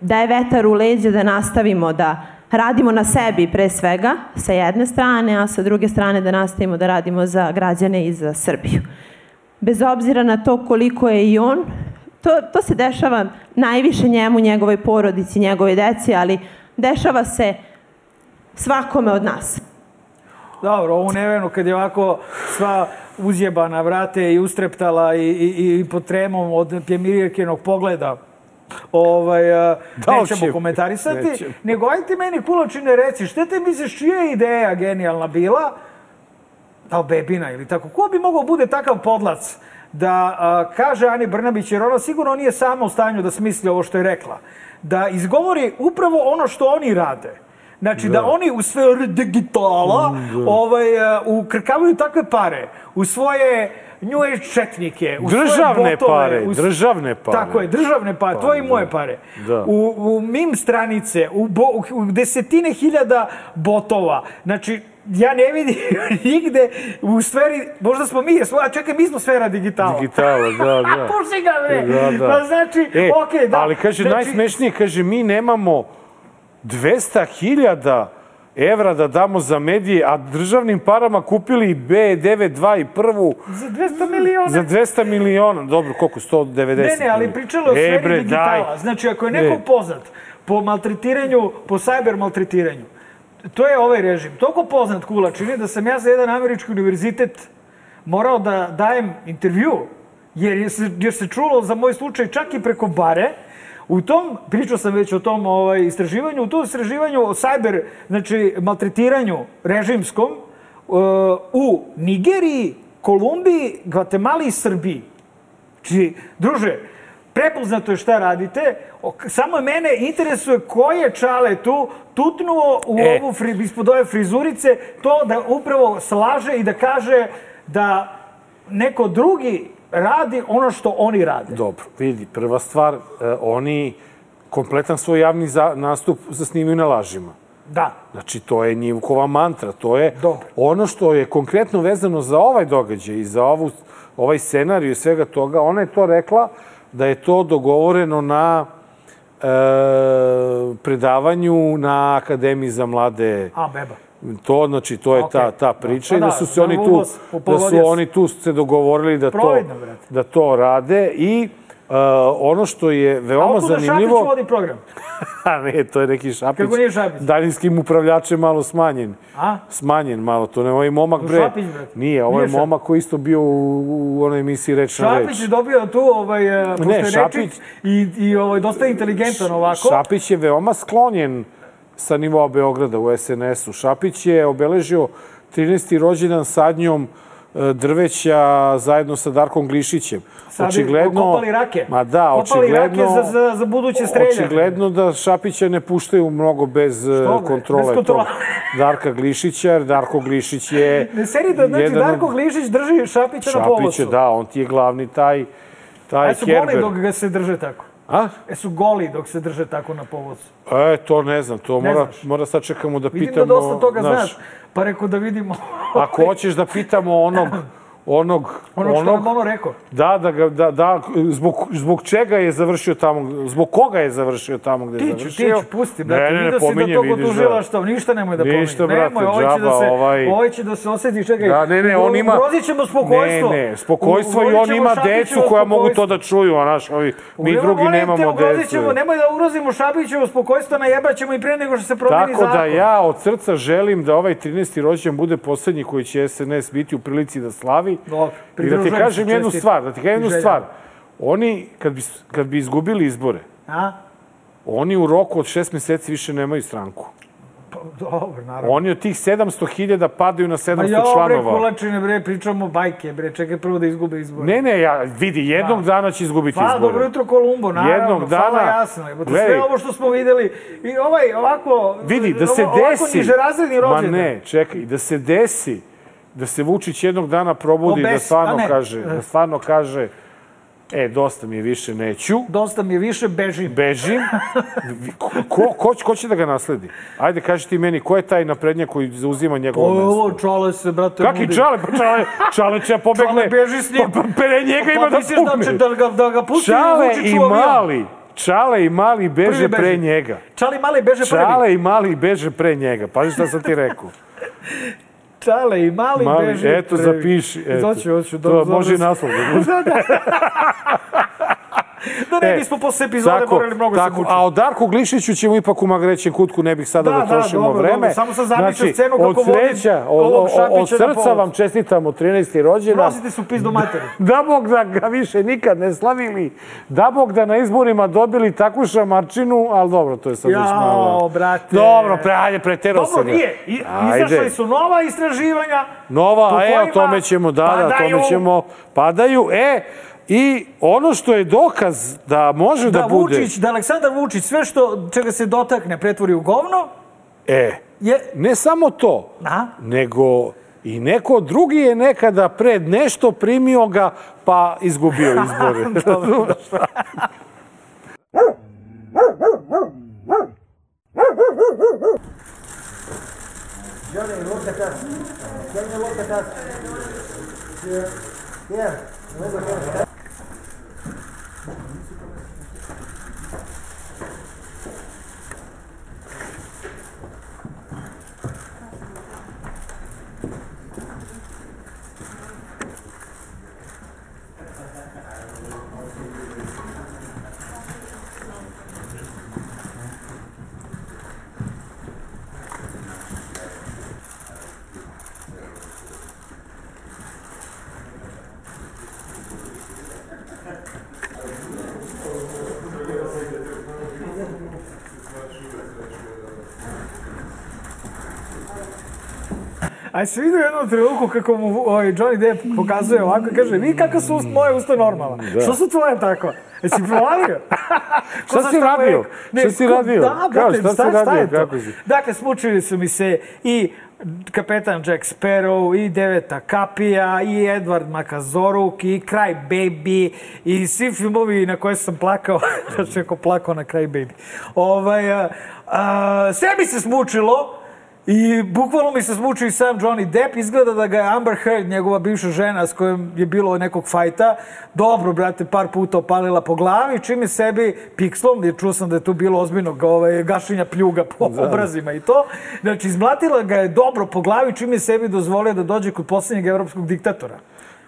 daje vetar u leđe da nastavimo da radimo na sebi pre svega, sa jedne strane, a sa druge strane da nastavimo da radimo za građane i za Srbiju. Bez obzira na to koliko je i on, to, to se dešava najviše njemu, njegovoj porodici, njegove deci, ali dešava se svakome od nas. Dobro, ovu nevenu kad je ovako sva uzjebana vrate i ustreptala i, i, i pod tremom od Pjemirjekenog pogleda, ovaj, [laughs] da nećemo će, komentarisati, nećemo. nego aj ti meni kuločine reci, šta te misliš, čija je ideja genijalna bila, da Bebina ili tako, ko bi mogao bude takav podlac da a, kaže Ani Brnabić, jer ona sigurno nije sama u stanju da smisli ovo što je rekla, da izgovori upravo ono što oni rade. Znači da, da oni u sve digitala mm, da. ovaj, ukrkavaju takve pare u svoje New Age četnike, u državne botove, pare, u, državne pare. Tako je, državne pare, pa, tvoje i moje da. pare. Da. U, u mim stranice, u, bo, u desetine hiljada botova. Znači, ja ne vidim [laughs] nigde u sferi, možda smo mi, a čekaj, mi smo sfera digitala. Digitala, da, [laughs] da. Puši ga, bre. Da, da. Pa znači, e, okej, okay, da. Ali kaže, znači, najsmešnije, kaže, mi nemamo 200.000 evra da damo za medije, a državnim parama kupili B9, 2 i prvu... Za 200 miliona. Za 200 miliona. Dobro, koliko? 190 Ne, ne, ali pričalo o e, sferi digitala. Daj. Znači, ako je neko e. poznat po maltretiranju, po sajber maltretiranju, to je ovaj režim. Toliko poznat kula čini da sam ja za jedan američki univerzitet morao da dajem intervju, jer se, jer se čulo za moj slučaj čak i preko bare, U tom, pričao sam već o tom ovaj, istraživanju, u tom istraživanju o sajber, znači maltretiranju režimskom uh, u Nigeriji, Kolumbiji, Gvatemali i Srbiji. Znači, druže, prepoznato je šta radite, samo mene interesuje ko je čale tu tutnuo u e. ovu, fri, ispod ove frizurice, to da upravo slaže i da kaže da neko drugi radi ono što oni rade. Dobro, vidi, prva stvar, eh, oni kompletan svoj javni za, nastup zasnimaju na lažima. Da. Znači, to je njivkova mantra. To je Dobro. ono što je konkretno vezano za ovaj događaj i za ovu, ovaj scenariju i svega toga. Ona je to rekla da je to dogovoreno na e, predavanju na Akademiji za mlade. A, beba To, znači, to je okay. ta, ta priča i da, da su se oni tu, da su oni tu se dogovorili da to, da to rade i Uh, ono što je veoma A zanimljivo... A Šapić vodi program? [laughs] A ne, to je neki Šapić. Kako nije Šapić? Daljinskim upravljačem malo smanjen. A? Smanjen malo, to ne ovaj momak, bre. Šapić, bre. Nije, ovo je momak koji isto bio u, u onoj emisiji Reč na Reč. Šapić je dobio tu, ovaj, e, ne, Šapić, i, i ovaj, dosta inteligentan ovako. Šapić je veoma sklonjen sa nivoa Beograda u SNS-u. Šapić je obeležio 13. rođendan sadnjom e, drveća zajedno sa Darkom Glišićem. Sad očigledno, kopali rake. Ma da, kopali očigledno, rake za, za, za buduće streljanje. Očigledno da Šapića ne puštaju mnogo bez e, Što, kontrole. Bez kontrole. [laughs] Darka Glišića, jer Darko Glišić je... Ne seri da znači jedan... Darko Glišić drži Šapića, Šapića na polosu. Šapića, da, on ti je glavni taj, taj Aj su boli dok ga se drže tako. A? E su goli dok se drže tako na povozu? E, to ne znam, to ne mora, znaš. mora sad čekamo da Vidim pitamo... Vidim da dosta toga znaš, znaš pa rekao da vidimo... Ako hoćeš da pitamo onog [laughs] onog... Ono što nam ono rekao. Da, da, ga, da, da zbog, zbog čega je završio tamo, zbog koga je završio tamo gde je Tiću, završio. tiću, pusti, brate. Ne, ne, Vidio si da da- odužila što, ništa nemoj da pominje. Ništa, brate, nemoj, ovaj će da džaba, se, ovaj- ovaj će da se osjeti, čekaj. Da, ne, ne, on ima... Ugrozit ćemo spokojstvo. Ne, ne, spokojstvo i on ima decu koja mogu to da čuju, a naš, ovi, mi drugi nemamo decu. Ćemo, nemoj da ugrozimo Šapićevo spokojstvo, najebaćemo i pre nego što se promeni Tako zakon. da ja od srca želim da ovaj 13. rođendan bude poslednji koji će SNS biti u prilici da slavi. Dobro, I da ti kažem jednu čestitam. stvar, da ti kažem jednu stvar. Oni, kad bi, kad bi izgubili izbore, A? oni u roku od šest meseci više nemaju stranku. Pa, dobro, naravno. Oni od tih 700.000 padaju na 700 Ma ja, bre, članova. kulačine, bre, pričamo bajke, bre, čekaj prvo da izgube izbore. Ne, ne, ja, vidi, jednog dana će izgubiti Pa, izbore. dobro jutro Kolumbo, naravno. Jednog Hvala dana- jasno. Gledaj. sve ovo što smo videli i ovaj ovako... Vidi, da se ovo- Ovako desi... nižerazredni Ma rođendan. ne, čekaj, da se desi da se Vučić jednog dana probudi i da stvarno ne. kaže, da stvarno kaže e, dosta mi je više, neću, Dosta mi je više, bežim. bežim. Ko, ko, ko, će- ko će da ga nasledi? Ajde, kaži ti meni, ko je taj naprednjak koji zauzima njegovo Ovo, mesto? ovo, čale se, brate, Kaki čale? Pa čale, čale će pobegne. Čale beži s njim. Pa, pa, pere njega ima Pa da misliš da, pukne. će da, ga, da ga pusti Čale i mali, Čale i mali beže beži. pre njega. Čale i mali beže prvi. Čale i mali beže pre njega. Pazi šta sam ti rekao. [laughs] Čale i mali, Mali, beže eto, zapiši. Eto. Hoću, hoću. To dobro, može i naslov da bude. [laughs] Da ne E, bismo posle epizode morali mnogo se tako, mučiti. A o Darku Glišiću ćemo ipak u magrećem kutku, ne bih sada Da, da, da, trošimo dobro, vreme. dobro, samo sam zamislio znači, scenu kako od vodim sreća, od, ovog Šapića od na srca vam čestitamo 13. rođendan. Prosite su pizdu materiju. [laughs] Da Bog da ga više nikad ne slavili. Da Bog da na izborima dobili takvu šamarčinu, ali dobro, to je sad već malo. Jao, brate. Dobro, pre, ajde, preterao Dobro, se ga. nije. Izašli su nova istraživanja. Nova, e, o tome ćemo, da, da, o tome ćemo, padaju. E, i ono što je dokaz da može da, Da, bude... Vučić, da Aleksandar Vučić sve što čega se dotakne pretvori u govno, E, je... ne samo to, A? nego i neko drugi je nekada pred nešto primio ga, pa izgubio izbore. [laughs] [laughs] Razumeš? A se vidio jednom trenutku kako mu ovaj, Johnny Depp pokazuje ovako i kaže, vi kakva su ust, moje usta normalna. Što su tvoje tako? Jesi provalio? [laughs] Šta si šta radio? Ne, Šta si radio? Da, brate, šta si šta, šta radio? je to? Si? Dakle, smučili su mi se i kapetan Jack Sparrow, i Deveta Kapija, i Edward Makazoruk, i Cry Baby, i svi filmovi na koje sam plakao, [laughs] da što neko plakao na Cry Baby. Ovaj, a, a, sve mi se smučilo, I bukvalno mi se smučio i sam Johnny Depp. Izgleda da ga je Amber Heard, njegova bivša žena s kojom je bilo nekog fajta, dobro, brate, par puta opalila po glavi, čim je sebi pikslom, jer čuo sam da je tu bilo ozbiljnog ovaj, gašenja pljuga po obrazima i to. Znači, izmlatila ga je dobro po glavi, čim je sebi dozvolio da dođe kod posljednjeg evropskog diktatora.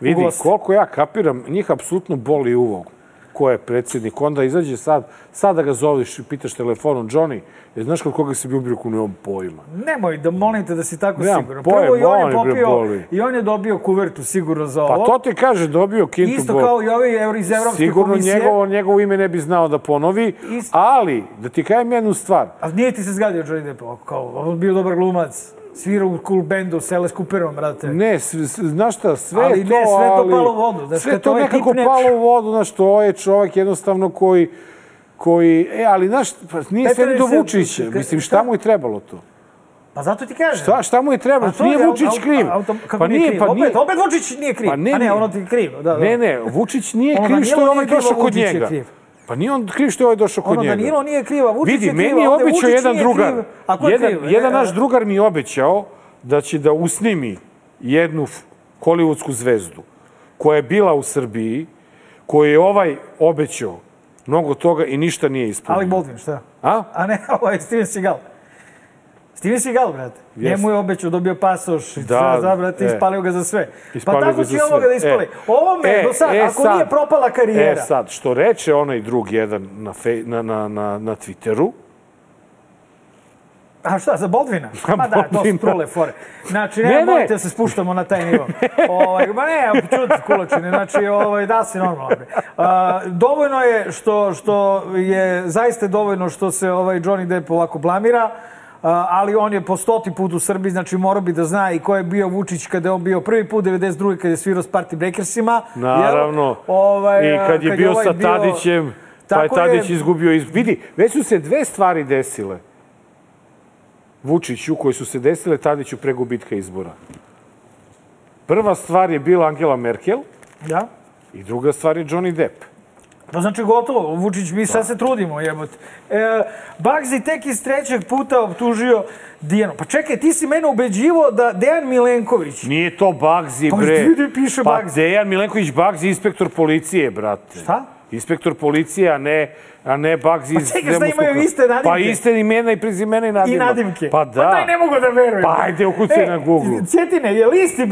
Vidi, koliko ja kapiram, njih apsolutno boli uvo ko je predsjednik. Onda izađe sad, sad da ga zoveš i pitaš telefonom, Johnny, je znaš kod koga si bio ubio, nemam pojma. Nemoj da molim te da si tako Nemam siguran. pojma, Prvo i on je popio, boli. i on je dobio kuvertu sigurno za Pa ovo. to ti kaže, dobio kintu Isto bol. kao i euro- iz Evropske Sigurno komisije. njegovo, njegovo ime ne bi znao da ponovi, Ist- ali, da ti kajem jednu stvar, A nije ti se zgadio Johnny Depp? Kao, on bio dobar glumac. Svirao u cool bandu s Alice Cooperom, brate. Ne, znaš šta, sve Ali to, ne, sve to palo u vodu, znaš, sve to ovaj nekako tip ne- palo u vodu, znaš, to je čovjek jednostavno koji, koji, e, ali znaš, pa nije Petar sve ni do Vučića, mislim, šta? mu je trebalo to? Pa zato ti kažem. Šta, šta mu je trebalo? A to Nije je Vučić kriv. auto- kako pa nije, kriv? pa opet, opet Vučić nije kriv. Pa ne, ne, nije. ono ti je krivo. Da, da. Ne, ne, Vučić nije kriv što je ovaj nije kriv, došao kod njega. kriv. Pa nije on kriv što je ovaj došao kod Ono, njega. Danilo nije kriv, a Vučić Vidi, je kriv. meni je obećao jedan drugar. kriv. A ko je jedan, kriv? jedan Ne, naš drugar mi je obećao da će da usnimi jednu hollywoodsku zvezdu, koja je bila u Srbiji, koji je ovaj obećao mnogo toga i ništa nije ispunio. Alec Baldwin, šta? A? A ne, [laughs] ovo je Steven Seagal. Steven Seagal, brate. Jeste. Njemu je obećao, dobio pasoš, Da, da, brate, e. ispalio ga za sve. Ispalio pa tako će za ovoga da ispali. E. Ovo me, E, do sad, e, ako sad. nije propala karijera, E sad, što reče onaj drug jedan na, fej, na, na, na, na Twitteru, A šta, za Baldvina? [laughs] Ma da, to su trule fore. Znači, Ne, ne, molite da se spuštamo na taj nivo. [laughs] ovaj, ma ne, čuti kulačine, znači, ovaj, da si normalno. A, dovoljno je što, što je, zaista je dovoljno što se ovaj Johnny Depp ovako blamira, ali on je po stoti put u Srbiji, znači morao bi da zna i ko je bio Vučić kada je on bio prvi put 92. kada je svirao s Party Breakersima. jel? naravno, Ovaj, i kad je kad bio ovaj sa Tadićem, pa je Tadić je. izgubio iz... Vidi, već su se dve stvari desile. Vučiću, koje su se desile Tadiću pre gubitka izbora. Prva stvar je bila Angela Merkel Da? i druga stvar je Johnny Depp. To znači gotovo, Vučić, mi sad se trudimo, jebote. E, Bagzi tek iz trećeg puta optužio Dijanu. Pa čekaj, ti si mene ubeđivo da Dejan Milenković... Nije to Bagzi, Pa bre. vidi, piše pa Bagzi. Dejan Milenković Bagzi, inspektor policije, brate. Šta? Inspektor policije, a ne, a ne Bagzi Pa iz čekaj, šta imaju iste nadimke? Pa iste imena i prezimena i I nadimka. nadimke. Pa da. Pa daj, ne mogu da verujem. Pa ajde, ukucaj na Google. Cjetine, je li isti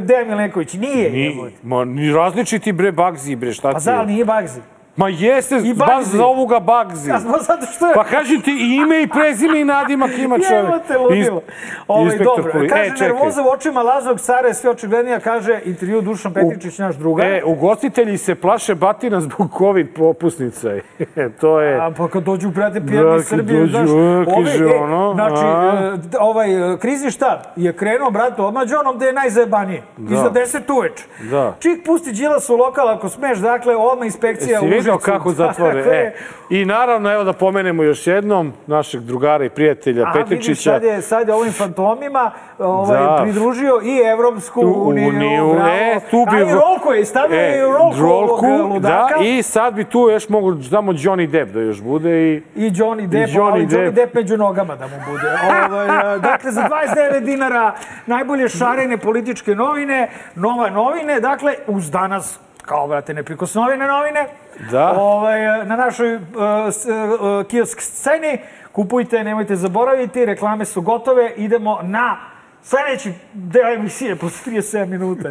Dejan Milenković? Nije, Ni, ma, ni različiti bre Bagzi, bre, šta Pa ti za, je? ali nije Bagzi. Ma jeste, I baš zovu ga Bagzi. Ja smo zato što je... Pa kažem ti, i ime i prezime i nadimak ima čovjek. Jebote, ludilo. Ovaj, inspektor dobro, poli- kaže, E, čekaj. nervoza u očima lažnog cara je sve očiglednija, kaže intervju Dušan Petričić, naš drugar. E, ugostitelji se plaše batina zbog COVID popusnica. [laughs] to je... A pa kad dođu, brate, Da, pijani iz Srbije, dođu, znaš, kaže e, ono, znači, a. e, ovaj e, krizni štab je krenuo, brate, odmah onom gde je najzajebanije. Da. Iza 10 uveč. Da. Čik pusti Đilas u lokal, ako smeš, dakle, odmah inspekcija Jesi Užicu. kako zatvore? [laughs] E, I naravno, evo da pomenemo još jednom našeg drugara i prijatelja A vidiš, Petričića. sad je, sad je ovim fantomima ovaj, Da. pridružio i Evropsku U- uniju. uniju, e, tu bi- A i Rolko je, stavio E, i Rolko, Rolku, ovog ludaka. da, i sad bi tu još mogu, znamo Johnny Depp da još bude i... I Johnny Depp, I Johnny ali Johnny Depp. Depp među nogama da mu bude. Ovaj, e, dakle, za 29 dinara najbolje šarene političke novine, nova novine, dakle, uz danas kao, brate, neprikosnovene novine, Da. ovaj, e, na našoj uh, uh, kiosk sceni. Kupujte, nemojte zaboraviti, reklame su gotove, idemo na sledeći deo emisije, posle 37 minuta.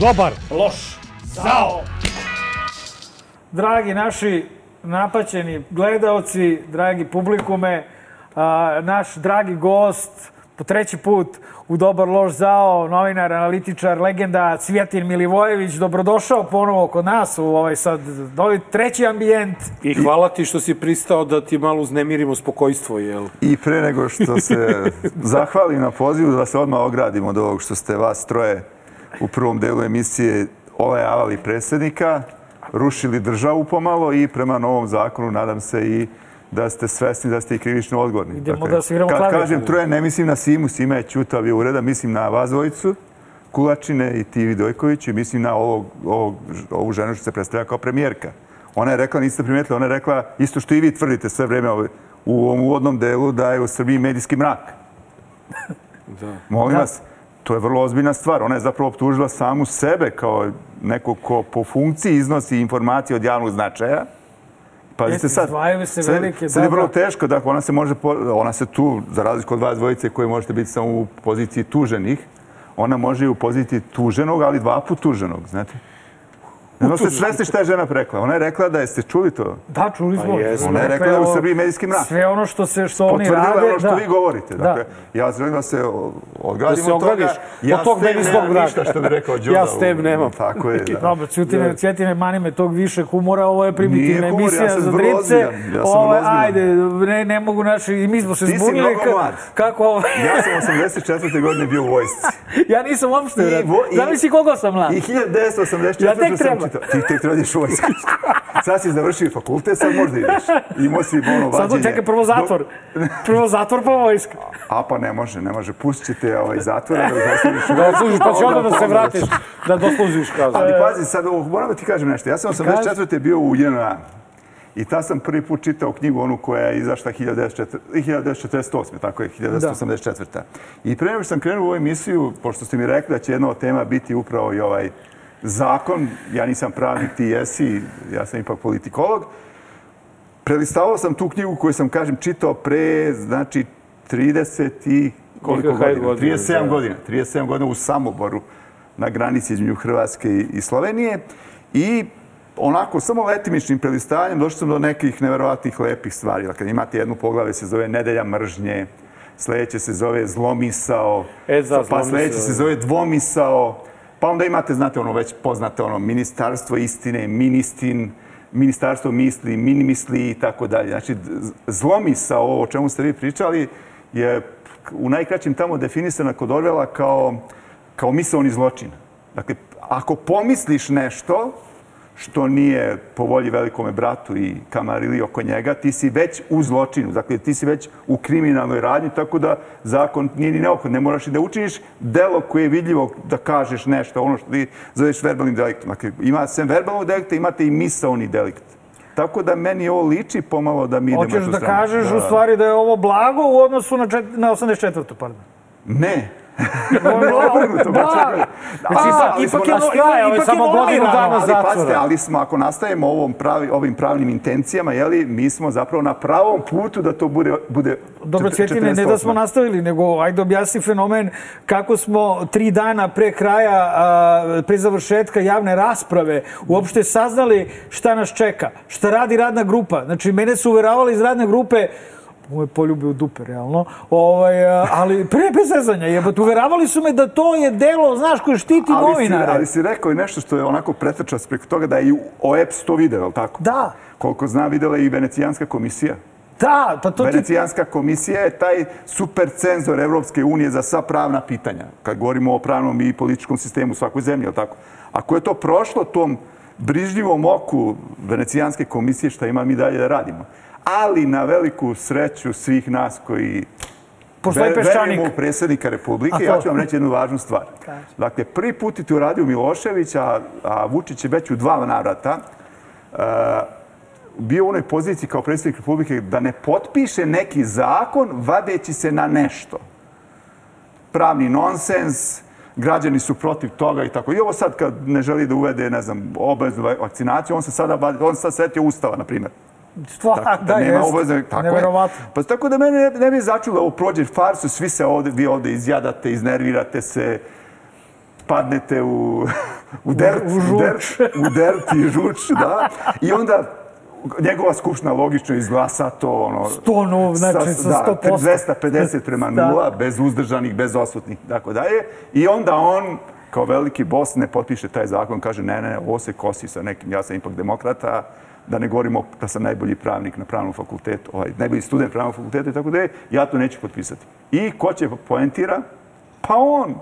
Dobar. Loš. Zao. Dragi naši napaćeni gledaoci, dragi publikume, a, naš dragi gost, po treći put u Dobar loš zao, novinar, analitičar, legenda Cvjetin Milivojević, dobrodošao ponovo kod nas u ovaj sad novi treći ambijent. I hvala ti što si pristao da ti malo uznemirimo spokojstvo, jel? I pre nego što se [laughs] zahvalim na pozivu, da se odmah ogradimo od ovog što ste vas troje u prvom delu emisije olejavali predsjednika, rušili državu pomalo i prema novom zakonu nadam se i da ste svesni da ste i krivično odgovorni. Idemo da sviramo Kad kažem troje, ne mislim na Simu, Sima je čutav i ureda, mislim na vas dvojicu, Kulačine i ti Vidojković i mislim na ovog, ovog, ovu ženu što se predstavlja kao premijerka. Ona je rekla, niste primijetili, ona je rekla isto što i vi tvrdite sve vreme u ovom uvodnom delu da je u Srbiji medijski mrak. [laughs] Da. Molim vas, to je vrlo ozbiljna stvar. Ona je zapravo optužila samu sebe kao neko ko po funkciji iznosi informacije od javnog značaja. Pazite sad, se sad, velike, sad je vrlo teško, dakle ona se može, ona se tu, za razliku od vas dvojice koji možete biti samo u poziciji tuženih, ona može i u poziciji tuženog, ali dva put tuženog, znate. Znam ste svesni šta je žena rekla. Ona je rekla da jeste čuli to. Da, čuli smo. Pa. Ona je rekla da je u Srbiji medijski mrak. Sve ono što, se, što oni Potvrdila rade... je ono što da. vi govorite. Da. Dakle, ja želim da se o- ogradimo Da se od toga. ogradiš Ja od tog medijskog mraka. ništa što bi rekao Đuda. Ja s tem nemam. Tako je, da. Dobro, Cvjetine, Cvjetine, mani me tog više humora, ovo je primitivna Nije humor, ja emisija sam za dripce. ja sam Ovo, vrlo ozbiljan. ajde, ne, ne mogu naši, i mi smo se Ti si zbunili. mnogo mlad. Kako ovo? Ja sam 84. godine bio u vojsci. [laughs] ja nisam uopšte, I brate. vo- i- Zamisli koliko sam mlad. I 1984. Ja tek sam treba. Čitao. Ti tek treba da vojsku. [laughs] Sad si završio fakultet, sad možda ideš. Imao si ono Sad vađenje. čekaj, prvo zatvor. [laughs] Prvo zatvor pa vojska. A pa ne može, ne može. Pustit ćete ovaj zatvor da doslužiš. Da odslužiš, pa će onda da se vratiš, da doslužiš kaznu. Ali pazi, sad ovo, moram da ti kažem nešto. Ja sam 84. bio u JNA. I ta sam prvi put čitao knjigu, onu koja je izašla 1948. 1948. tako je, 1984. Da. I pre nego sam krenuo u ovu emisiju, pošto ste mi rekli da će jedna od tema biti upravo i ovaj zakon, ja nisam pravnik, ti jesi, ja sam ipak politikolog, prelistavao sam tu knjigu koju sam, kažem, čitao pre, znači, 30 i koliko godina? 37 da. godina. 37 godina u Samoboru na granici između Hrvatske i Slovenije. I onako, samo letimičnim prelistavanjem došli sam do nekih neverovatnih lepih stvari. Dakle, imate jednu poglave, se zove Nedelja mržnje, sledeće se zove Zlomisao, e, za, pa sledeće se zove Dvomisao, pa onda imate, znate, ono već poznate ono, Ministarstvo istine, Ministin, Ministarstvo misli, minimisli i tako dalje. Znači, zlomisao, ovo o čemu ste vi pričali, je u najkraćim tamo definisana kod Orvela kao, kao misalni zločin. Dakle, ako pomisliš nešto, što nije po volji velikome bratu i kamarili oko njega, ti si već u zločinu, dakle ti si već u kriminalnoj radnji, tako da zakon nije ni neophod, ne moraš i da učiniš delo koje je vidljivo da kažeš nešto, ono što ti zoveš verbalnim deliktom. Dakle, ima sem verbalnog delikta, imate i misaoni delikt. Tako da meni ovo liči pomalo da mi idemo... Hoćeš da kažeš da. u stvari da je ovo blago u odnosu na, čet... na 84. pardon? Ne, obrnuto, da. Znači, ipak, ipak, je, ipak, ipak samo godinu dana ali, pazite, ali smo, ako nastavimo ovom pravi, ovim pravnim intencijama, jeli, mi smo zapravo na pravom putu da to bude, bude Dobro, Cvjetine, ne da smo nastavili, nego ajde objasni fenomen kako smo tri dana pre kraja, a, pre završetka javne rasprave, uopšte saznali šta nas čeka, šta radi radna grupa. Znači, mene su uveravali iz radne grupe, moje poljube u dupe, realno. Ovaj, ali pre bez zezanja, jebote, uveravali su me da to je delo, znaš, koje štiti ali novinare. Si, ali si rekao i nešto što je onako pretrčao preko toga da je i OEPS to video, tako? Da. Koliko zna, videla i Venecijanska komisija. Da, pa to Venecijanska ti... komisija je taj super cenzor Evropske unije za sva pravna pitanja. Kad govorimo o pravnom i političkom sistemu u svakoj zemlji, ali tako? Ako je to prošlo tom brižljivom oku Venecijanske komisije, šta ima mi dalje da radimo? Ali na veliku sreću svih nas koji Postoji peščanik. Verujemo u predsjednika Republike. Ja ću vam reći jednu važnu stvar. Dakle, prvi put je to uradio Milošević, a, a Vučić je već u dva navrata uh, bio u onoj poziciji kao predsjednik Republike da ne potpiše neki zakon vadeći se na nešto. Pravni nonsens, građani su protiv toga i tako. I ovo sad kad ne želi da uvede, ne znam, obaveznu vakcinaciju, on se sada, on se sad setio ustava, na primjer. Stvar, tako, da, nema obaveze, tako Neverovatno. Je. Pa tako da mene ne, ne bi začulo, ovo prođe farsu, svi se ovde, vi ovde izjadate, iznervirate se, padnete u, [laughs] u dert, u, u, dert, u dert i žuč, [laughs] da. I onda njegova skupština logično izglasa to ono... 100 nov, znači sa, sa 100%. Da, 250 prema da. nula, bez uzdržanih, bez osutnih, tako dalje. I onda on, kao veliki bos, ne potpiše taj zakon, kaže ne, ne, ovo se kosi sa nekim, ja sam ipak demokrata, da ne govorimo da sam najbolji pravnik na pravnom fakultetu, ovaj, najbolji student pravnog fakulteta i tako da je, ja to neću potpisati. I ko će poentira? Pa on.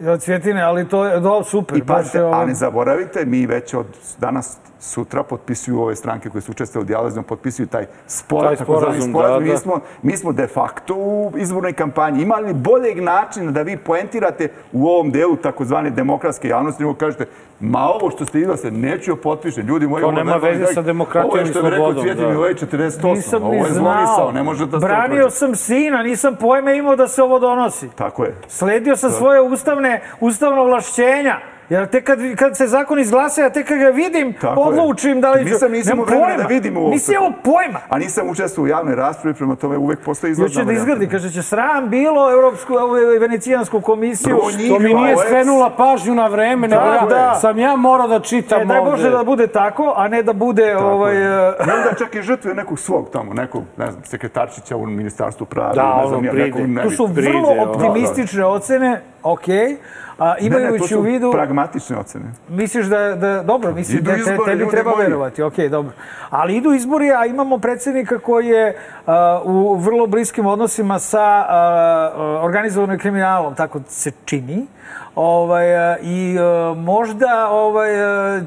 Ja, Cvjetine, ali to je do, super. I pa, ovo... a ne zaboravite, mi već od danas sutra potpisuju ove stranke koje su učestvali u dijalozima, potpisuju taj sporazum, taj sporazum. Da, da. Mi, smo, mi smo de facto u izbornoj kampanji. Ima li boljeg načina da vi poentirate u ovom delu takozvane demokratske javnosti, nego kažete, ma ovo što ste izglasali, neću joj potpišem. Ljudi moji, to nema veze sa demokratijom i slobodom. Ovo je što je rekao Cvjetin Milojević 48. Nisam ovo je zlonisao, ne može da Branio sam sina, nisam pojme imao da se ovo donosi. Tako je. Sledio sam svoje ustavne, ustavno vlašćenja. Jer tek kad, kad se zakon izglasa, ja tek kad ga vidim, Tako odlučim da li ću... Nisam, nisam vremena da vidim ovo. Nisi imao pojma. A nisam učestvovao u javnoj raspravi, prema tome uvek postoji izlazna da izgradi, kaže će sram bilo Evropsku, Venecijansku komisiju. To mi nije skrenula pažnju na vreme, nego ja, da. sam ja morao da čitam e, daj Bože da bude tako, a ne da bude... Tako ovaj, je. I onda čak i žrtve nekog svog tamo, nekog, ne znam, sekretarčića u ministarstvu prava. Da, ne znam, ono, ja, nekog, Tu su vrlo optimistične ocene, okej. Okay A, imajući ne, ne, u vidu... pragmatične ocene. Misliš da, da dobro, mislim idu da te, tebi treba moji. verovati, ok, dobro. Ali idu izbori, a imamo predsednika koji je a, u vrlo bliskim odnosima sa a, organizovanim kriminalom, tako se čini. Ovaj, I možda, ovaj,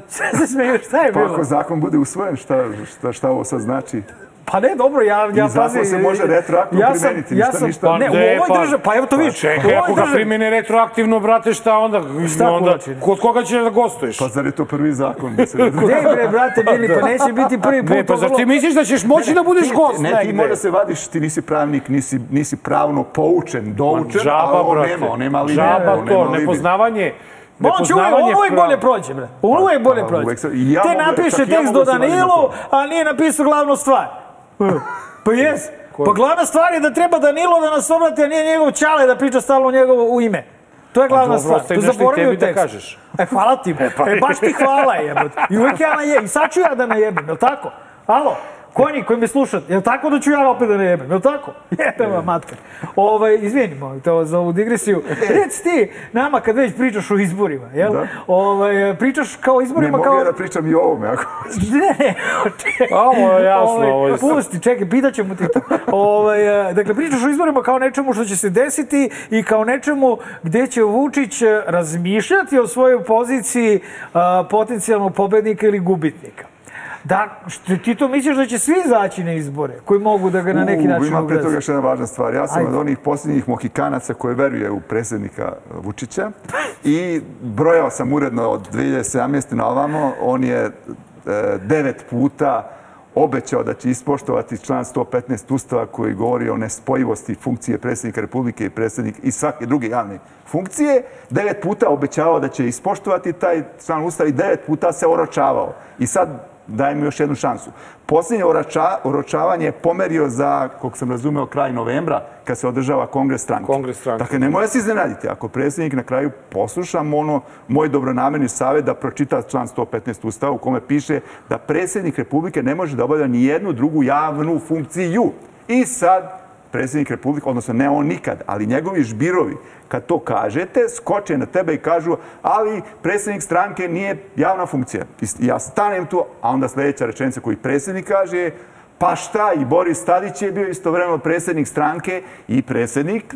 [laughs] se smeju, šta je pa bilo? Pa ako zakon bude usvojen, šta, šta, šta ovo sad znači? Pa ne, dobro, ja, ja I zakon se može retroaktivno ja sam, primeniti, ja ništa- sam, ništa. Ne, u Ne, ovoj pa- državi, pa evo to Pa vidiš. u čekaj, ako ga primene retroaktivno, brate, šta onda? Šta onda kod koga će da gostuješ? Pa zar je to prvi zakon? [laughs] da se- Ne, bre, brate, Mili, pa neće biti prvi put. Ne, pa zar ti misliš da ćeš moći da budeš gost Ne, ti mora se vadiš, ti nisi pravnik, nisi, nisi pravno poučen, doučen, a on nema, on nema li Džaba on to, nepoznavanje, Ma on će uvijek, nepoznavanje on prava. bolje prođe, bre. On uvijek bolje pa, prođe. uvek ja Te napiše tekst do Danilu, a nije napisao glavnu stvar. Pa jes. Pa glavna stvar je da treba Danilo da nas obrati, a nije njegov čale da priča stalno njegovo u ime. To je glavna dobro, stvar. i zaboravio da tekst. kažeš. E, hvala ti. [laughs] E, baš ti hvala jebote. I uvijek ja najebim. I sad ću ja da najebim, jel tako? Alo? Konji koji me slušate, jel tako da ću ja opet da najebim, jel tako? Jebe vam matka. Ovaj, izvinimo to za ovu digresiju. [laughs] Reci ti nama kad već pričaš o izborima, jel? Da. Ovaj, pričaš kao o Ne izborima mogu kao... ja da pričam i o ovome, ako... [laughs] Ne, ne, čekaj. Ovo je jasno, Ovaj, ovo je- Pusti, čekaj, pitat ćemo ti to. Ovaj, e, dakle, pričaš o izborima kao nečemu što će se desiti i kao nečemu gde će Vučić razmišljati o svojoj poziciji a, potencijalnog pobednika ili gubitnika. Da, što, ti to misliš da će svi izaći na izbore koji mogu da ga na neki U, način Ima pre toga još jedna važna stvar. Ja sam Ajde. od onih posljednjih mohikanaca koji veruje u predsjednika Vučića i brojao sam uredno od 2017. na ovamo. On je e, devet puta obećao da će ispoštovati član 115 Ustava koji govori o nespojivosti funkcije predsjednika Republike i predsjednik i svake druge javne funkcije. Devet puta obećavao da će ispoštovati taj član Ustava i devet puta se oročavao. I sad daje mu još jednu šansu. Posljednje oroča, oročavanje je pomerio za, koliko sam razumeo, kraj novembra, kad se održava kongres stranke. Kongres stranke. Dakle, ne može se iznenaditi. Ako predsjednik na kraju posluša ono, moj dobronamerni savjet da pročita član 115 Ustava u kome piše da predsjednik Republike ne može da obavlja ni jednu drugu javnu funkciju. I sad predsjednik Republike, odnosno ne on nikad, ali njegovi žbirovi, kad to kažete, skoče na tebe i kažu, ali predsjednik stranke nije javna funkcija. I ja stanem tu, a onda sljedeća rečenica koju predsjednik kaže je, pa šta, i Boris Tadić je bio istovremeno predsjednik stranke i predsjednik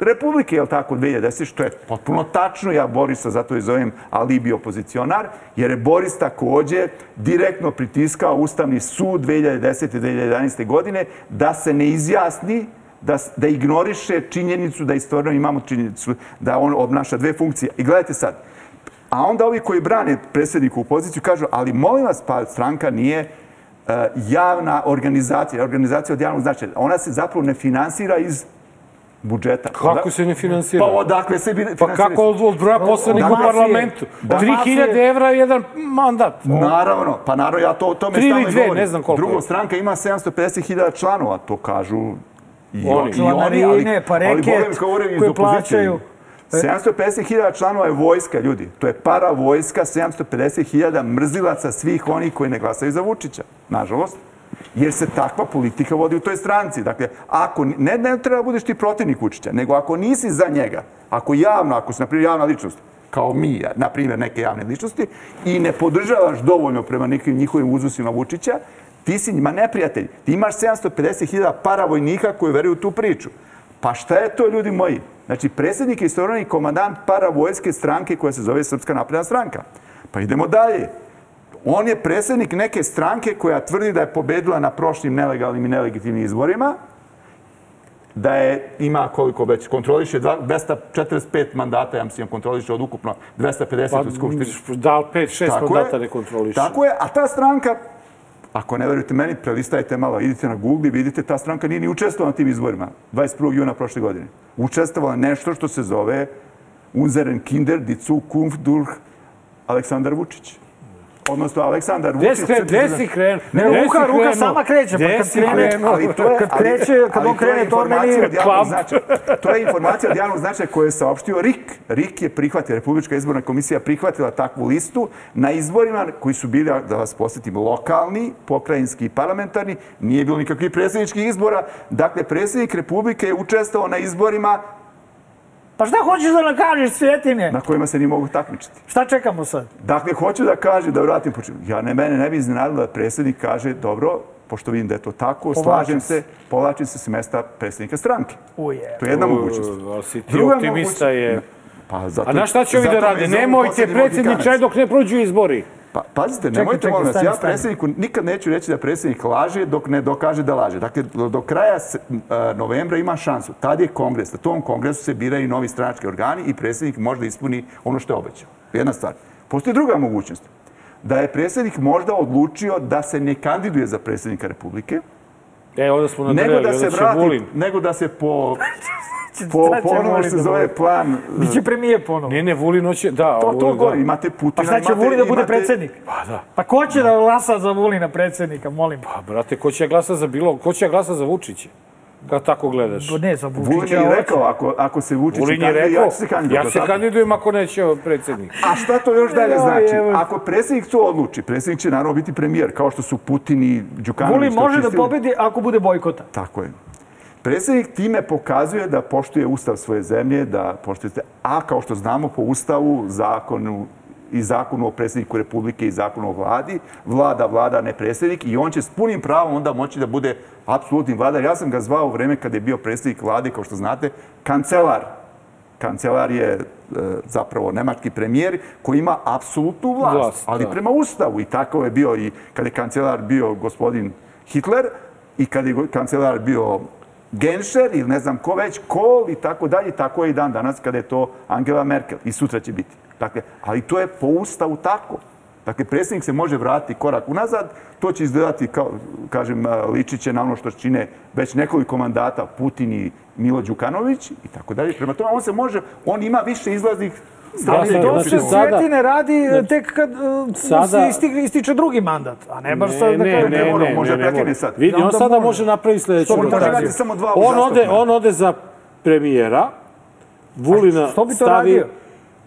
Republike, je li tako, 2010, što je potpuno tačno. Ja Borisa zato i zovem alibi opozicionar, jer je Boris takođe direktno pritiskao Ustavni sud 2010. i 2011. godine da se ne izjasni da, da ignoriše činjenicu da istovremeno imamo činjenicu da on obnaša dve funkcije. I gledajte sad, a onda ovi koji brane predsjedniku u poziciju kažu, ali molim vas, pa stranka nije e, javna organizacija, organizacija od javnog značaja. Ona se zapravo ne finansira iz budžeta. Kako se ne finansira? Pa odakle se bi Pa finansira? kako od, od broja poslanika u parlamentu? da. 3000 evra je jedan mandat. Naravno, pa naravno, ja to o tome stalno dve, govorim. ne znam koliko Drugo, stranka ima 750.000 članova, to kažu i Oni. oni, i oni ali, pa ali reket Boga mi govorim iz koje opozicije. plaćaju. 750.000 članova je vojska, ljudi. To je para vojska, 750.000 mrzilaca svih onih koji ne glasaju za Vučića, nažalost. Jer se takva politika vodi u toj stranci. Dakle, ako, ne, ne treba da budeš ti protivnik Vučića, nego ako nisi za njega, ako javno, ako si, na primjer, javna ličnost, kao mi, na primjer, neke javne ličnosti, i ne podržavaš dovoljno prema nekim njihovim uzusima Vučića, ti si njima neprijatelj. Ti imaš 750.000 paravojnika koji veruju tu priču. Pa šta je to, ljudi moji? Znači, predsjednik je istovremeni komandant paravojske stranke koja se zove Srpska napredna stranka. Pa idemo dalje. On je predsjednik neke stranke koja tvrdi da je pobedila na prošlim nelegalnim i nelegitimnim izborima, da je, ima koliko već, kontroliše dva- 245 mandata, ja mislim, kontroliše od ukupno 250 Pa, u Skupštini. da li 5-6 Tako mandata je. ne kontroliše? Tako je, a ta stranka, ako ne verujete meni, prelistajte malo, idite na Google i vidite, ta stranka nije ni učestvovala na tim izborima 21. juna prošle godine. Učestvovala nešto što se zove Unzeren Kinder, die Zukunft durch Aleksandar Vučić. Odnosno, Aleksandar Gde Vučić... si kren- gde si krenuo? Ne, Gde ruka, ruka krenuo? sama kreće, pa Gde kad krene- ali to je, Kad ali- kreće- kad on krene, to meni značaja. To je informacija od javnog značaja koju je saopštio RIK. RIK je prihvatio, Republička izborna komisija prihvatila takvu listu na izborima koji su bili, da vas posjetim, lokalni, pokrajinski i parlamentarni. Nije bilo nikakvih predsjedničkih izbora. Dakle, predsjednik Republike je učestvovao na izborima Pa šta hoćeš da nam kažeš, Svjetine? na kojima se nije mogu takmičiti. Šta čekamo sad? Dakle, hoću da kažem, da vratim početak. Ja ne, mene ne bi iznenadilo da predsjednik kaže, dobro, pošto vidim da je to tako, slažem se, povlačim se s mesta predsjednika stranke. Uje. To je jedna mogućnost. A si ti Druga optimista mogućnost- je... Pa, zato, A na šta će ovi da rade? Nemojte predsjedniče dok ne prođu izbori. Pa, pazite, Čekaj, nemojte, molim vas, ja predsjedniku nikad neću reći da predsjednik laže dok ne dokaže da laže. Dakle, do, kraja novembra ima šansu. Tad je kongres. Na tom kongresu se biraju novi stranački organi i predsjednik može da ispuni ono što je obećao. Jedna stvar. Postoji druga mogućnost. Da je predsjednik možda odlučio da se ne kandiduje za predsjednika Republike, E, onda smo nego nadreli, da onda se će vrati, Vulin. nego da se po, [laughs] po, po onome što se da zove plan... [laughs] Biće premijer ponovo. Ne, ne, Vulin hoće, da. To, to Vulin, govori, da. imate Putina, Pa šta će Vulin da bude imate- predsjednik? Pa da. Pa ko će da glasa za Vulina predsjednika, molim? Pa, brate, ko će glasa za bilo, ko će glasa za Vučića? Kako tako gledaš? Ne, za Vulin Vučića. je hoće. rekao, ako, ako se Vučić Vulin je kandiduje, rekao, ja ću se kandidovati. ja se kandidujem ako neće predsjednik. A šta to još dalje znači? Ako predsjednik to odluči, predsjednik će naravno biti premijer, kao što su Putin i Đukanović. Vulin može da čistili. pobedi ako bude bojkota. Tako je. Predsjednik time pokazuje da poštuje ustav svoje zemlje, da poštuje... A kao što znamo po ustavu, zakonu i zakonu o predsjedniku Republike i zakonu o vladi, vlada, vlada, ne predsjednik i on će s punim pravom onda moći da bude apsolutni vladar. Ja sam ga zvao u vreme kada je bio predsjednik vlade, kao što znate, kancelar. Kancelar je e, zapravo nemački premijer koji ima apsolutnu vlast, Vlast, ali da. prema ustavu i tako je bio i kada je kancelar bio gospodin Hitler i kada je kancelar bio Genscher ili ne znam ko već, Kohl i tako dalje, tako je i dan danas kada je to Angela Merkel i sutra će biti. Dakle, ali to je po ustavu tako. Dakle, predsjednik se može vratiti korak unazad, to će izgledati, kao, kažem, ličit će na ono što čine već nekoliko mandata Putin i Milo Đukanović i tako dalje. Prema tome, on se može, on ima više izlaznih Ali stavki. to To Znači, se sada- radi tek kad uh, Sada- se isti- ističe drugi mandat, a ne baš sad da ne, ne, mora, ne, može ne, ne, sad. Vidi, on sada može. napraviti to rotaciju. On ode, on ode za premijera, Vulina što bi to stavi... radio?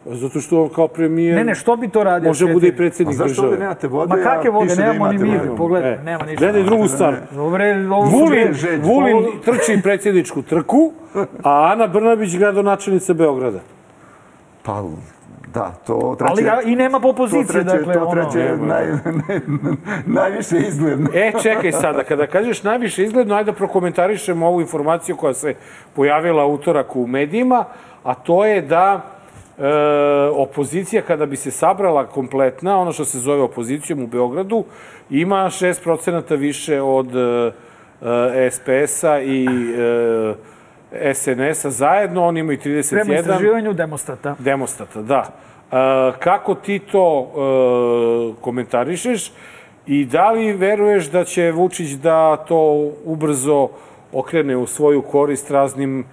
Zato što on kao premijer Ne, ne, što bi to radio? može bude i Cvjetine? A predsjednik zašto države. nemate vode? Ma kakve a vode, da nemamo ni imate mi, vode? pogledaj, E, nema ništa. Gledaj drugu stvar. Dobre, ovo Vulin. Vulin trči predsjedničku trku, a Ana Brnabić gradonačelnica Beograda. Pa, da, to treće... Ali ga- i nema opozicije, dakle, to ono... treće je naj, [laughs] naj, najviše izgledno. E, čekaj sada, kada kažeš najviše izgledno, ajde da prokomentarišemo ovu informaciju koja se pojavila utorak u medijima, a to je da e, opozicija, kada bi se sabrala kompletna, ono što se zove opozicijom u Beogradu, ima 6% više od e, e, SPS-a i e, SNS-a zajedno, oni imaju 31. Prema istraživanju demonstrata. Demostata, da. E, kako ti to e, komentarišeš i da li veruješ da će Vučić da to ubrzo okrene u svoju korist raznim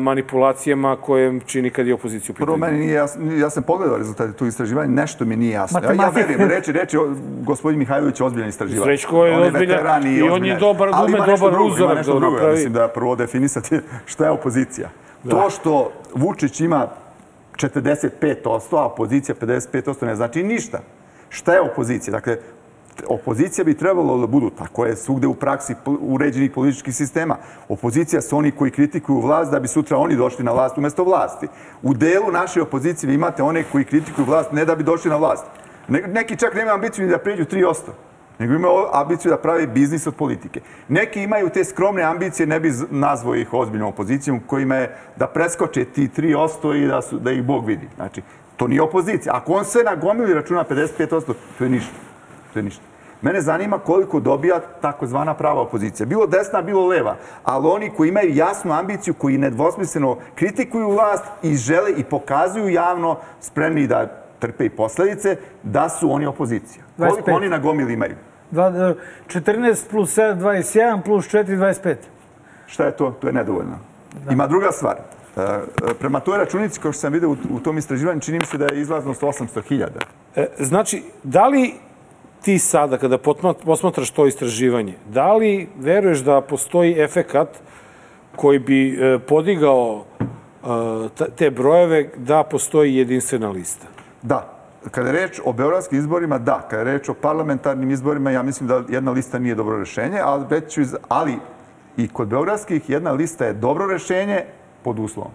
manipulacijama koje čini kad je opozicija u Prvo, meni nije jasno, ja sam pogledao rezultate tu istraživanja, nešto mi nije jasno. Ja, ja verujem, reči, reči, gospodin Mihajlović je ozbiljan istraživač. Srećko je On ozbiljan veteran i on je dobar, Ali ume ima nešto dobar drugo, ima uzorak nešto da drugo. Ja napravi. mislim da prvo definisati šta je opozicija. To što Vučić ima 45%, a opozicija 55% ne znači ništa. Šta je opozicija? Dakle, opozicija bi trebalo da budu, tako je svugde u praksi uređenih političkih sistema. Opozicija su oni koji kritikuju vlast da bi sutra oni došli na vlast umesto vlasti. U delu naše opozicije vi imate one koji kritikuju vlast ne da bi došli na vlast. Ne- Neki čak nemaju ambiciju ni da pređu 3%, nego imaju ambiciju da pravi biznis od politike. Neki imaju te skromne ambicije, ne bi nazvao ih ozbiljnom opozicijom, kojima je da preskoče ti 3% i da, su, da ih Bog vidi. Znači, to nije opozicija. Ako on sve na gomili računa 55%, to je ništa. To je ništa. Mene zanima koliko dobija takozvana prava opozicija. Bilo desna, bilo leva. Ali oni koji imaju jasnu ambiciju, koji nedvosmisleno kritikuju vlast i žele i pokazuju javno spremni da trpe i posledice, da su oni opozicija. Koliko 25. oni na gomili imaju? Dva- e, 14 plus 7, 21 plus 4, 25. Šta je to? To je nedovoljno. Ima druga stvar. E, Prema toj računici, kao što sam vidio u, u tom istraživanju, čini mi se da je izlaznost 800.000. E, znači, da li ti sada, kada posmatraš to istraživanje, da li veruješ da postoji efekat koji bi e, podigao e, te brojeve da postoji jedinstvena lista? Da. Kada je reč o beogradskim izborima, da. Kada je reč o parlamentarnim izborima, ja mislim da jedna lista nije dobro rešenje, ali, reći ću iz- ali i kod beogradskih jedna lista je dobro rešenje pod uslovom.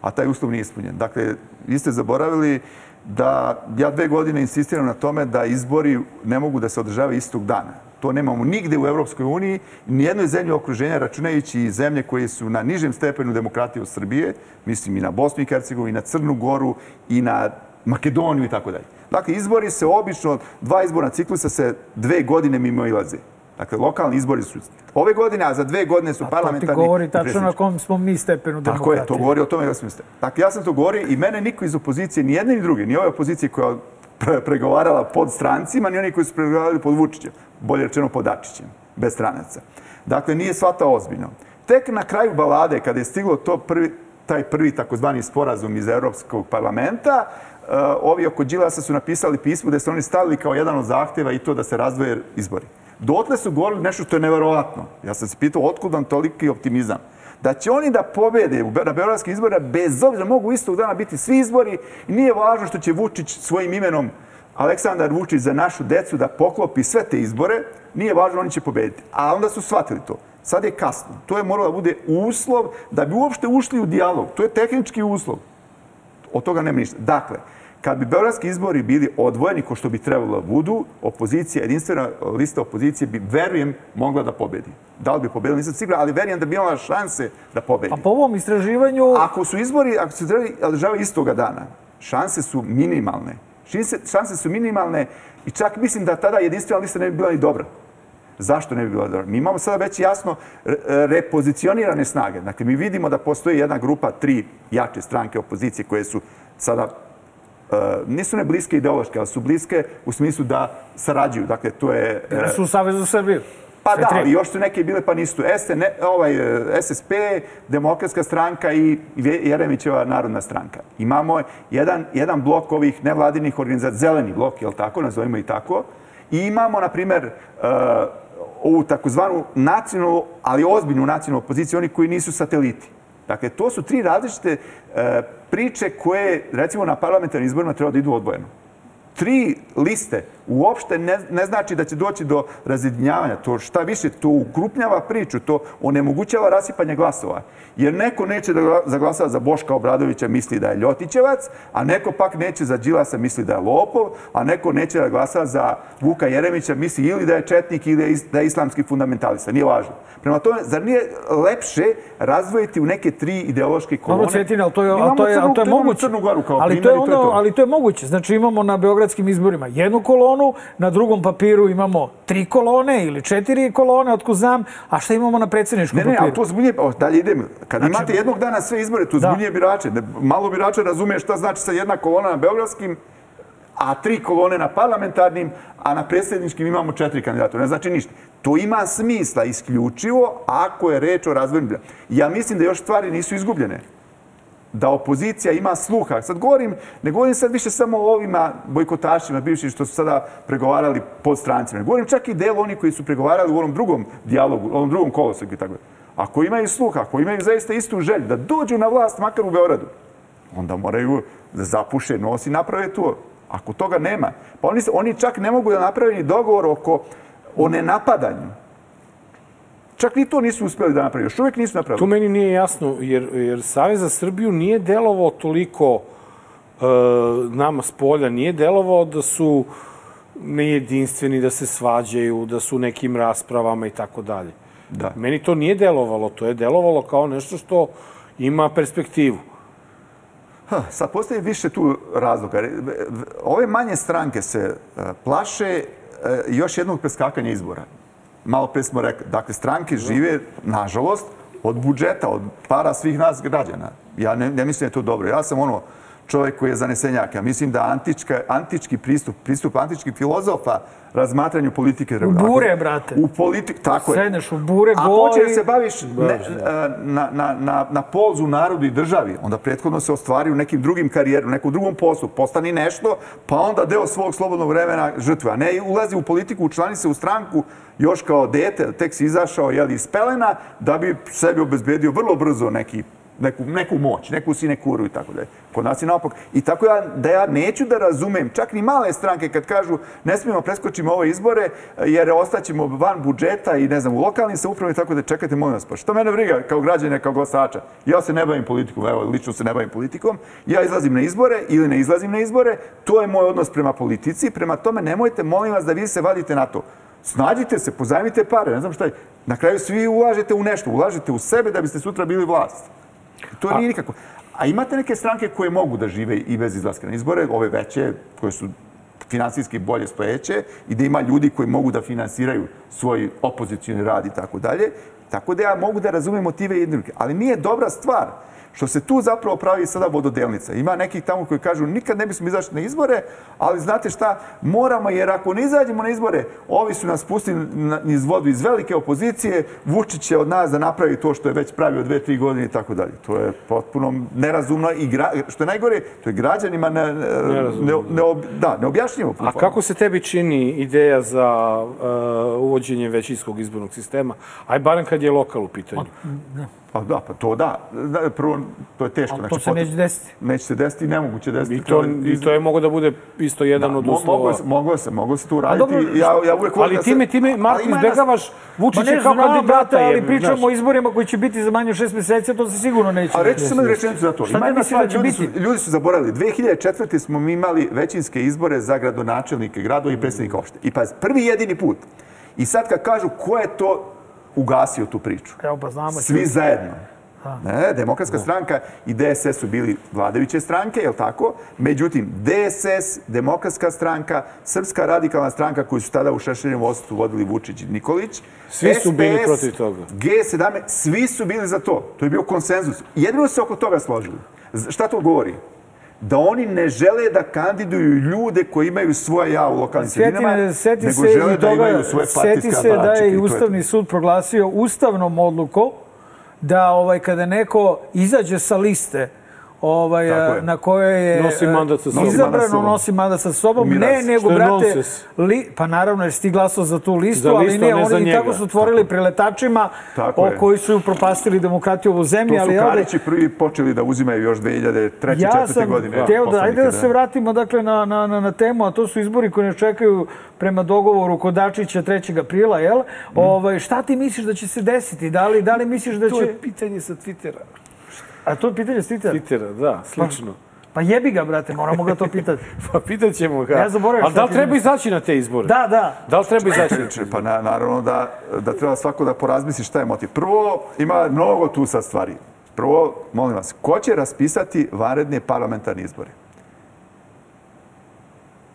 A taj uslov nije ispunjen. Dakle, vi ste zaboravili da ja dve godine insistiram na tome da izbori ne mogu da se održavaju istog dana. To nemamo nigde u Evropskoj uniji, nijednoj zemlji okruženja, računajući i zemlje koje su na nižem stepenu demokratije od Srbije, mislim i na Bosnu i Hercegovinu, i na Crnu Goru, i na Makedoniju i tako dalje. Dakle, izbori se obično, dva izborna ciklusa se dve godine mimo ilaze. Dakle, lokalni izbori su ove godine, a za dve godine su To ti parlamentarni. govori tačno na kom smo mi stepenu Tako demokratije. je, to govori o tome da smo ste. Dakle, ja sam to govorio i mene niko iz opozicije, ni jedne ni druge, ni ove opozicije koja pre- pregovarala pod strancima, ni oni koji su pregovarali pod Vučićem, bolje rečeno pod Dačićem, bez stranaca. Dakle, nije shvatao ozbiljno. Tek na kraju balade, kada je stiglo to prvi, taj prvi takozvani sporazum iz Europskog parlamenta, uh, ovi oko Đilasa su napisali pismo da su oni stavili kao jedan od zahteva i to da se razdvoje izbori. Dotle su govorili nešto što je neverovatno. Ja sam se pitao otkud vam toliki optimizam. Da će oni da pobede na beogradskim izborima bez obzira mogu istog dana biti svi izbori i nije važno što će Vučić svojim imenom Aleksandar Vučić za našu decu da poklopi sve te izbore, nije važno, oni će pobediti. A onda su shvatili to. Sad je kasno. To je moralo da bude uslov da bi uopšte ušli u dijalog. To je tehnički uslov. Od toga nema ništa. Dakle, kad bi beogradski izbori bili odvojeni, ko što bi trebalo da budu, opozicija, jedinstvena lista opozicije bi, verujem, mogla da pobedi. Da li bi pobedila, nisam siguran, ali verujem da bi imala šanse da pobedi. Pa po ovom istraživanju... Ako su izbori, ako se održavaju istoga dana, šanse su minimalne. Šanse, šanse su minimalne i čak mislim da tada jedinstvena lista ne bi bila ni dobra. Zašto ne bi bila dobra? Mi imamo sada već jasno re- repozicionirane snage. Dakle, mi vidimo da postoji jedna grupa, tri jače stranke opozicije koje su sada nisu ne bliske ideološke, ali su bliske u smislu da sarađuju. Dakle, to je... e, su u Savezu za Srbiju. Pa da, ali još su neke bile pa nisu. SN, ovaj, e, SSP, Demokratska stranka i Jeremićeva narodna stranka. Imamo jedan, jedan blok ovih nevladinih organizacija, zeleni blok, je li tako, nazovimo i tako. I imamo, na primer, ovu takozvanu nacionalnu, ali ozbiljnu nacionalnu opoziciju, oni koji nisu sateliti. Dakle, to su tri različite priče koje, recimo, na parlamentarnim izborima treba da idu odvojeno. Tri liste uopšte ne, ne znači da će doći do razjedinjavanja. To šta više, to ukrupnjava priču, to onemogućava rasipanje glasova. Jer neko neće da gla- zaglasa za Boška Obradovića, misli da je Ljotićevac, a neko pak neće za Đilasa, misli da je lopov, a neko neće da glasa za Vuka Jeremića, misli ili da je četnik ili da je is- je islamski fundamentalista. Nije važno. Prema tome, zar nije lepše razdvojiti u neke tri ideološke kolone? Dobro, Cetina, ali to je, ali to je, ali to je Crnu- imamo moguće. Crnu Goru kao ali to je ono, to. ali to je moguće. Znači imamo na beogradskim izborima jednu kolonu, na drugom papiru imamo tri kolone ili četiri kolone, otko znam, a šta imamo na predsjedničkom Ne, ne, papiru? ali to zbunje, o, dalje idem. Kad Znači- imate jednog dana sve izbore, to Da. zbunje birače. Ne, malo birača razume šta znači sa jedna kolona na beogradskim, a tri kolone na parlamentarnim, a na predsjedničkim imamo četiri kandidata. Ne znači ništa. To ima smisla isključivo ako je reč o razvoju. Ja mislim da još stvari nisu izgubljene da opozicija ima sluha. Sad govorim, ne govorim sad više samo o ovima bojkotašima bivšim što su sada pregovarali pod strancima. Ne govorim čak i delu oni koji su pregovarali u onom drugom dijalogu, u onom drugom koloseku i tako. Ako imaju sluha, ako imaju zaista istu želju da dođu na vlast makar u Beogradu, onda moraju da zapuše nos i naprave to. Ako toga nema, pa oni, oni čak ne mogu da naprave ni dogovor oko o nenapadanju. Čak ni to nisu uspeli da naprave. Još uvijek nisu napravili. Tu meni nije jasno, jer, jer Savez za Srbiju nije delovao toliko e, nama s polja, nije delovao da su nejedinstveni, da se svađaju, da su u nekim raspravama i tako dalje. Da. Meni to nije delovalo, to je delovalo kao nešto što ima perspektivu. Ha, sad postoji više tu razloga. Ove manje stranke se e, plaše e, još jednog preskakanja izbora. Malo pre smo rekli, dakle, stranke žive, nažalost, od budžeta, od para svih nas građana. Ja ne, ne mislim da je to dobro. Ja sam ono, čovjek koji je zanesenjak. Ja mislim da antička, antički pristup, pristup antičkih filozofa razmatranju politike. U bure, brate. U politik, tako je. Sedneš u bure, Ako goli. hoćeš da se baviš ne, e, na, na, na, na polzu narodu i državi, onda prethodno se ostvari u nekim drugim karijeru, u nekom drugom poslu, postani nešto, pa onda deo svog slobodnog vremena žrtve. A ne ulazi u politiku, učlani se u stranku još kao dete, tek si izašao jel, iz pelena, da bi sebi obezbedio vrlo brzo neki neku, neku moć, neku sinekuru i tako dalje. Kod nas je naopak. I tako ja, da ja neću da razumem, čak ni male stranke kad kažu ne smijemo preskočimo ove izbore jer ostaćemo van budžeta i ne znam, u lokalnim samoupravama i tako da čekajte, molim vas, pa što mene briga kao građane, kao glasača? Ja se ne bavim politikom, evo, lično se ne bavim politikom, ja izlazim na izbore ili ne izlazim na izbore, to je moj odnos prema politici, prema tome nemojte, molim vas, da vi se vadite na to. Snađite se, pozajmite pare, ne znam šta je. Na kraju svi ulažete u nešto, ulažete u sebe da biste sutra bili vlast. To nije nikako. A imate neke stranke koje mogu da žive i bez izlaska na izbore, ove veće, koje su finansijski bolje stojeće i da ima ljudi koji mogu da finansiraju svoj opozicijni rad i tako dalje. Tako da ja mogu da razumem motive jedne ruke. Ali nije dobra stvar što se tu zapravo pravi sada vododelnica. Ima nekih tamo koji kažu nikad ne bismo izašli na izbore, ali znate šta, moramo jer ako ne izađemo na izbore, ovi su nas pustili niz vodu iz velike opozicije, Vučić će od nas da napravi to što je već pravio dve, tri godine i tako dalje. To je potpuno nerazumno i gra, što je najgore, to je građanima ne, ne, ne, ne, da, neobjašnjivo. A kako se tebi čini ideja za uh, uvođenje većinskog izbornog sistema? Aj barem kad je lokal u pitanju. Pa da, pa to da. da prvo, to je teško. Ali to se neće desiti. Neće se desiti i nemoguće desiti. I to, i to je mogo da bude isto jedan da, od uslova. Moglo se, moglo se, to uraditi. Dobro, ja, ja uvijek ali da time, se... time, Marko, izbegavaš Vučića kao kandidata. ali pričamo o izborima koji će biti za manje od šest meseci, to se sigurno neće. A reći samo rečenicu za to. Šta ne misliš da će ljudi biti? Su, ljudi su zaboravili. 2004. smo mi imali većinske izbore za gradonačelnike gradova i predsjednika opšte. I pa prvi jedini put. I sad kad kažu ko je to ugasio tu priču. Evo pa znamo. Svi zajedno. Ne, Demokratska stranka i DSS su bili vladajuće stranke, je li tako? Međutim, DSS, Demokratska stranka, Srpska radikalna stranka koju su tada u Šešeljem vodstvu vodili Vučić i Nikolić. Svi su SPS, bili protiv toga. G17, svi su bili za to. To je bio konsenzus. Jedino se oko toga složili. Šta to govori? Da oni ne žele da kandiduju ljude koji imaju svoje ja u lokalnim sredinama, seti nego se žele i da imaju svoje partijska Seti se da je i Ustavni sud proglasio ustavnom odlukom da ovaj kada neko izađe sa liste ovaj, na kojoj je nosi mandat sa sobom. izabrano, nosi mandat sa sobom. Ne, nego, brate, li, pa naravno, jer si ti glasao za tu listu, za listu ali ne, ne oni i tako su otvorili tako. preletačima tako o, koji su propastili demokratiju u zemlji. To su ali, Karići prvi počeli da uzimaju još 2003. Ja 4. sam godine. Teo da, ajde da se vratimo dakle, na, na, na, na temu, a to su izbori koji nas čekaju prema dogovoru kod Dačića 3. aprila, jel? Mm. Ovaj, šta ti misliš da će se desiti? Da li, da li misliš da će... To je pitanje sa Twittera. A to je pitanje s Twittera? Twittera, da, slično. Pa, pa jebi ga, brate, moramo ga to pitati. [laughs] pa pitat ćemo ga. Ja zaboravim Ali da li treba izaći na te izbore? Da, da. Da li treba izaći? pa na, naravno da, da treba svako da porazmisli šta je motiv. Prvo, ima mnogo tu sad stvari. Prvo, molim vas, ko će raspisati vanredne parlamentarne izbore?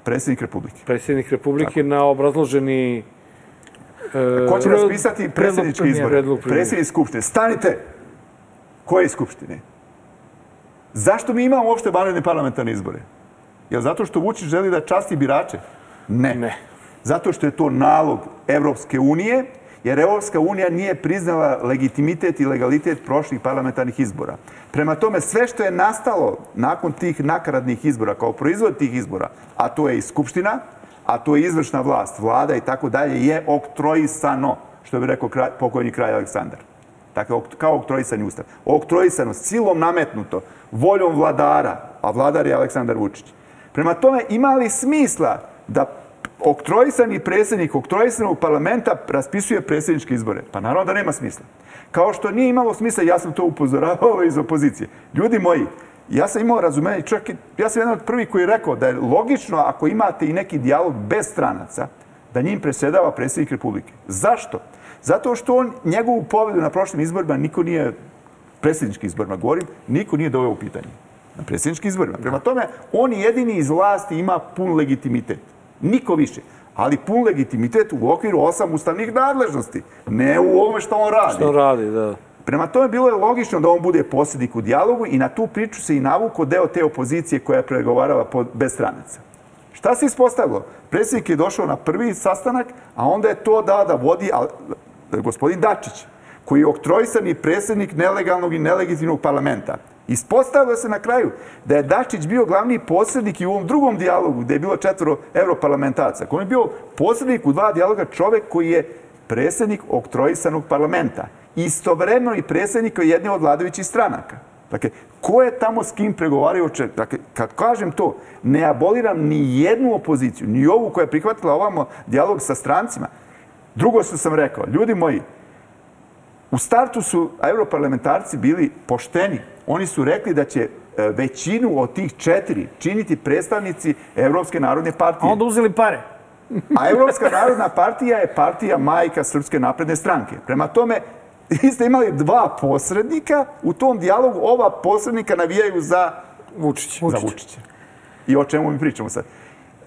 Predsjednik Republike. Predsjednik Republike Tako. na obrazloženi... E, ko će raspisati predsjedničke izbore? Predsjednik Skupštine. Stanite! Koje skupštine? Zašto mi imamo uopšte vanredne parlamentarne izbore? Je zato što Vučić želi da časti birače? Ne. ne. Zato što je to nalog Evropske unije, jer Evropska unija nije priznala legitimitet i legalitet prošlih parlamentarnih izbora. Prema tome, sve što je nastalo nakon tih nakaradnih izbora, kao proizvod tih izbora, a to je i Skupština, a to je izvršna vlast, vlada i tako dalje, je oktroisano, što bi rekao pokojni kraj Aleksandar. Dakle, kao oktroisani ustav. Oktroisano, silom nametnuto, voljom vladara, a vladar je Aleksandar Vučić. Prema tome, ima li smisla da oktroisani predsjednik oktroisanog parlamenta raspisuje predsjedničke izbore? Pa naravno da nema smisla. Kao što nije imalo smisla, ja sam to upozoravao iz opozicije. Ljudi moji, ja sam imao razumenje, čak ja sam jedan od prvih koji je rekao da je logično ako imate i neki dijalog bez stranaca, da njim presjedava predsjednik Republike. Zašto? Zato što on njegovu pobedu na prošlim izborima niko nije, predsjedničkim izborima govorim, niko nije doveo u pitanje. Na predsjedničkim izborima. Prema tome, on jedini iz vlasti ima pun legitimitet. Niko više. Ali pun legitimitet u okviru osam ustavnih nadležnosti. Ne u ovome što on radi. Što radi, da. Prema tome, bilo je logično da on bude posljednik u dijalogu i na tu priču se i navuko deo te opozicije koja je pregovarala bez stranaca. Šta se ispostavilo? Predsjednik je došao na prvi sastanak, a onda je to da da vodi gospodin Dačić, koji je oktrojsani predsjednik nelegalnog i nelegitimnog parlamenta. Ispostavilo se na kraju da je Dačić bio glavni posrednik i u ovom drugom dijalogu gde je bilo četvoro europarlamentaraca. On je bio posrednik u dva dijaloga čovek koji je predsjednik oktrojisanog parlamenta. Istovremeno i predsjednik jedne od vladajućih stranaka. Dakle, ko je tamo s kim pregovarao? Dakle, kad kažem to, ne aboliram ni jednu opoziciju, ni ovu koja je prihvatila ovamo dijalog sa strancima. Drugo što sam rekao, ljudi moji, u startu su europarlamentarci bili pošteni. Oni su rekli da će e, većinu od tih četiri činiti predstavnici Evropske narodne partije. A onda uzeli pare. [laughs] A Evropska narodna partija je partija majka Srpske napredne stranke. Prema tome, vi ste imali dva posrednika, u tom dijalogu ova posrednika navijaju za Vučić. za Vučića. I o čemu mi pričamo sad?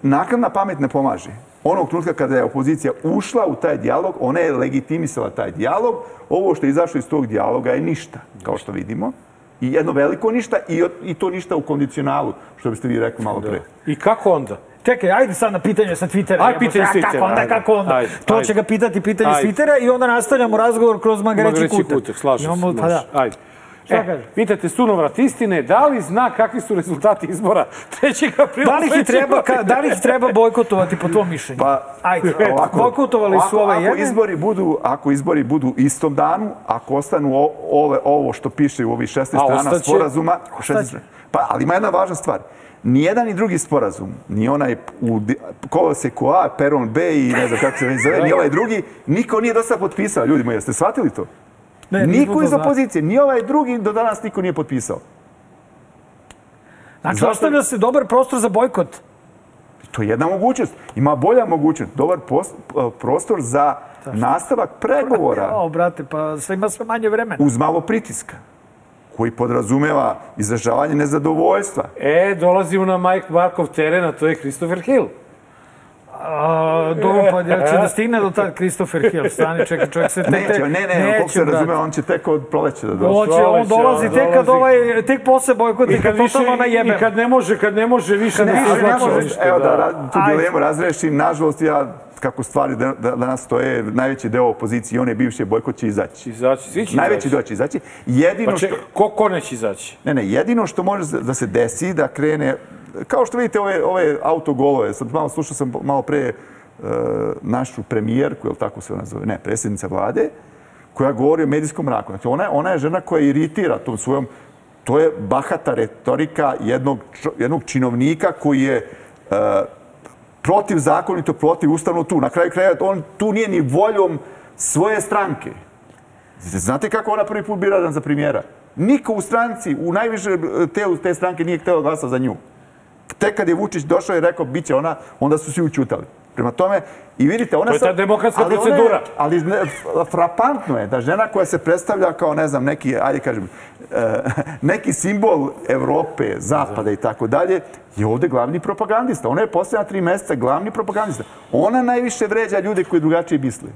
Nakladna pamet ne pomaže. Onog trenutka kada je opozicija ušla u taj dijalog, ona je legitimisala taj dijalog. Ovo što je izašlo iz tog dijaloga je ništa, kao što vidimo. I jedno veliko ništa i, i to ništa u kondicionalu, što biste vi rekli malo pre. I kako onda? Čekaj, ajde sad na pitanje sa Twittera. Ajde, pitanje s a Twittera, Kako onda, kako onda? Ajde, to ajde. će ga pitati pitanje s Ajde. Twittera i onda nastavljamo razgovor kroz Magareći Magareći kutak. kutak, slažem Imamo- se. Pa da. Ajde. Šta E, kaže? pitate sunovrat istine, da li zna kakvi su rezultati izbora 3. aprila? Da li ih treba, ka, da li ih treba bojkotovati po tvom mišljenju? Pa, Ajde, ovako, bojkotovali su ovaj ako jedan. izbori budu, ako izbori budu istom danu, ako ostanu o, ove, ovo što piše u ovih 16 A strana ostaće- sporazuma, ostaće. 16, pa, ali ima jedna važna stvar. Nijedan ni drugi sporazum, ni onaj u koloseku A, peron B i ne znam kako se već zove, ni [laughs] ovaj drugi, niko nije do sada potpisao. Ljudi moji, jeste shvatili to? Ne, niko iz opozicije, ni ovaj drugi do danas niko nije potpisao. Znači, Zašto- ostavlja se dobar prostor za bojkot. To je jedna mogućnost. Ima bolja mogućnost, dobar pos- prostor za nastavak pregovora. [laughs] O, brate, pa sve ima sve manje vremena. uz malo pritiska koji podrazumeva izražavanje nezadovoljstva. E, dolazimo na Mike Markov teren, a to je Christopher Hill. A, dobro, pa jel će da stigne do tad Christopher Hill? Stani, čekaj, čovjek se... te- Neće, ne, ne, koliko se brate. razume, on će tek od proleća da dođe. On, će, on dolazi tek kad dolazi. ovaj, tek posle bojkot i kad totalno najebe. I kad ne može, kad ne može više Ne, da ne znači može, ništa. evo da, da. tu dilemu razrešim. Nažalost, ja, kako stvari da, da, danas stoje, najveći deo opozicije, one bivše bojkot će izaći. Izaći, svi će Najveći izaći. deo će izaći. Jedino Pa če, što... ko, ko neće izaći? Ne, ne, jedino što može da se desi, da krene, kao što vidite ove, ove autogolove, sad malo slušao sam malo pre e, našu premijerku, jel tako se ona zove, ne, predsjednica vlade, koja govori o medijskom mraku. Znači, ona, je- ona je žena koja iritira tom svojom, to je bahata retorika jednog, jednog činovnika koji je e, protivzakonito, protivustavno tu. Na kraju kraja on tu nije ni voljom svoje stranke. Znate kako ona prvi put bira za premijera? Niko u stranci, u najviše telu te stranke nije hteo glasa za nju. Tek kad je Vučić došao i rekao bit će ona, onda su svi učutali. Prema tome, i vidite, ona To je ta sad- demokratska ali ona je- procedura. ali ne, frapantno je da žena koja se predstavlja kao, ne znam, neki, ajde kažem, e, [laughs] neki simbol Evrope, Zapada i tako dalje, je ovde glavni propagandista. Ona je posljedna tri meseca glavni propagandista. Ona najviše vređa ljude koji drugačije misle.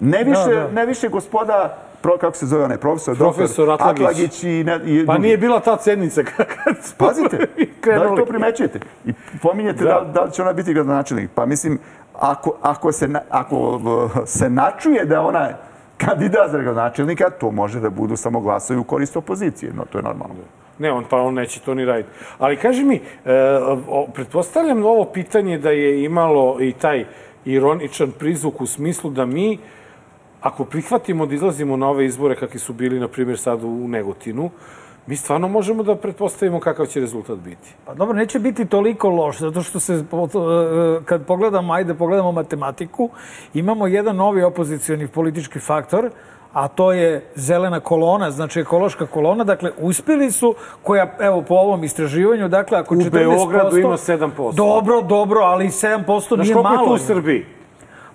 Ne više, Da, da. ne više gospoda, pro, kako se zove onaj profesor, Profesor doktor Atlagić. Atlagić i, ne, i Pa nije bila ta sednica [laughs] kad smo Pazite, [laughs] da li krenuli. to primećujete? I pominjete da. Da. da li će ona biti gradonačelnik. Pa mislim, ako, ako, se, ako se načuje da ona kandidat za gradonačelnika, to može da budu samo glasovi u korist opozicije. No, to je normalno. Ne, on, pa on neće to ni raditi. Ali kaži mi, e, o, pretpostavljam ovo pitanje da je imalo i taj ironičan prizvuk u smislu da mi, ako prihvatimo da izlazimo na ove izbore kakvi su bili, na primjer, sad u Negotinu, mi stvarno možemo da pretpostavimo kakav će rezultat biti. Pa dobro, neće biti toliko loš, zato što se, e, kad pogledamo, ajde, pogledamo matematiku, imamo jedan novi opozicioni politički faktor, a to je zelena kolona, znači ekološka kolona. Dakle, uspeli su, koja, evo, po ovom istraživanju, dakle, ako U 14%... Beogradu ima 7%. Dobro, dobro, ali 7% Znaš nije koliko malo. je tu u Srbiji?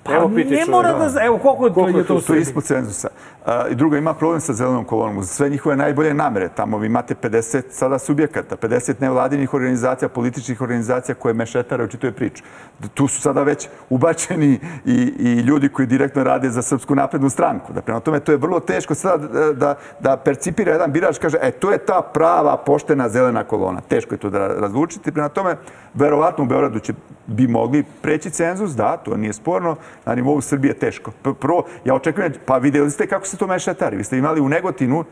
Pa Evo, ne mora da... zna- Evo, koliko, Koliko je je to To je ispod cenzusa. I drugo, ima problem sa zelenom kolonom. Sve njihove najbolje namere. Tamo vi imate 50 sada subjekata, 50 nevladinih organizacija, političkih organizacija koje mešetare u čitoj priči. Tu su sada već ubačeni i, i ljudi koji direktno rade za Srpsku naprednu stranku. Da prema tome, to je vrlo teško sada da, da, da percipira jedan birač, kaže, e, to je ta prava, poštena zelena kolona. Teško je to da razlučiti. Prema tome, verovatno u Beogradu će bi mogli preći cenzus, da, to nije sporno, na nivou Srbije teško. Prvo, ja očekujem, pa videli ste kako se to mešetari. Vi ste imali u Negotinu uh,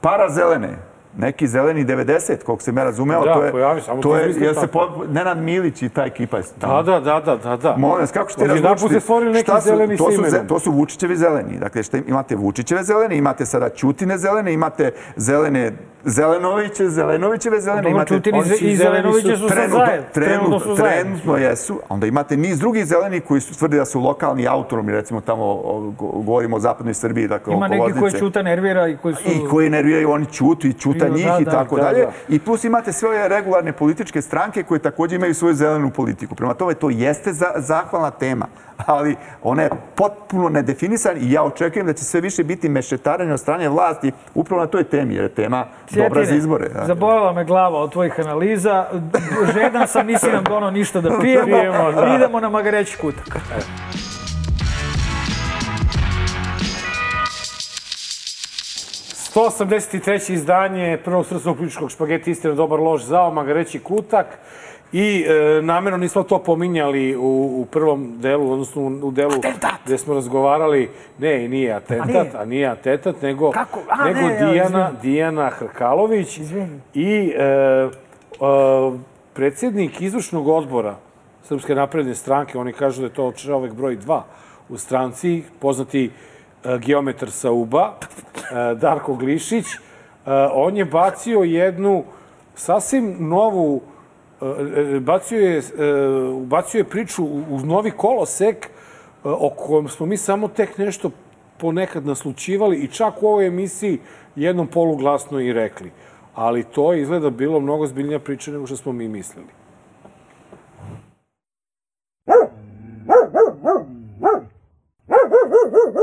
para zelene, neki zeleni 90, koliko se me razumeo, Da, to je, pojavi, samo to je, jel se po, Nenad Milić i ta ekipa je Da, da, da, da, da, da. Molim kako ćete razlučiti? se stvorili neki su- zeleni to su, to su Vučićevi zeleni. Dakle, šta, imate Vučićeve zelene, imate sada Ćutine zelene, imate zelene Zelenoviće, Zelenovićeve zelene. Dobro, imate, Čutin i Zelenoviće su sad trenutno, zajedno. Trenutno trenutno, su zajedno. trenutno jesu. Onda imate niz drugih zelenih koji su tvrde da su lokalni autonomi, recimo tamo govorimo o zapadnoj Srbiji, dakle Ima neki Loznice. Čuta nervira i koji su... I koji nerviraju, oni čutu i čuta I- njih da, i da, tako da, dalje. da. I plus imate sve ove regularne političke stranke koje takođe imaju svoju zelenu politiku. Prema tome, to jeste za, zahvalna tema, ali ona je potpuno nedefinisan i ja očekujem da će sve više biti mešetarenje od strane vlasti upravo na toj temi, jer je tema dobra za izbore. da. Zabolela me glava od tvojih analiza. Žedan sam, nisi nam dono ništa da pijemo. Pijemo, [laughs] da. Idemo na magareći kutak. 183. izdanje prvog srpskog političkog špageti Istina, dobar loš zao, magareći kutak. I e, namjerno nismo to pominjali u, u prvom delu, odnosno u, delu gde smo razgovarali. Ne, nije atentat, a nije, atentat, nego, Kako? A, nego ne, ja, Dijana, izvini. Dijana Hrkalović Izvini. i e, e, predsjednik izvršnog odbora Srpske napredne stranke, oni kažu da je to čovek broj dva u stranci, poznati geometar sa UBA, e, Darko Glišić, e, on je bacio jednu sasvim novu e, e, bacio je, e, ubacio je priču u, novi kolosek e, o kojem smo mi samo tek nešto ponekad naslučivali i čak u ovoj emisiji jednom poluglasno i rekli. Ali to je izgleda bilo mnogo zbiljnija priča nego što smo mi mislili.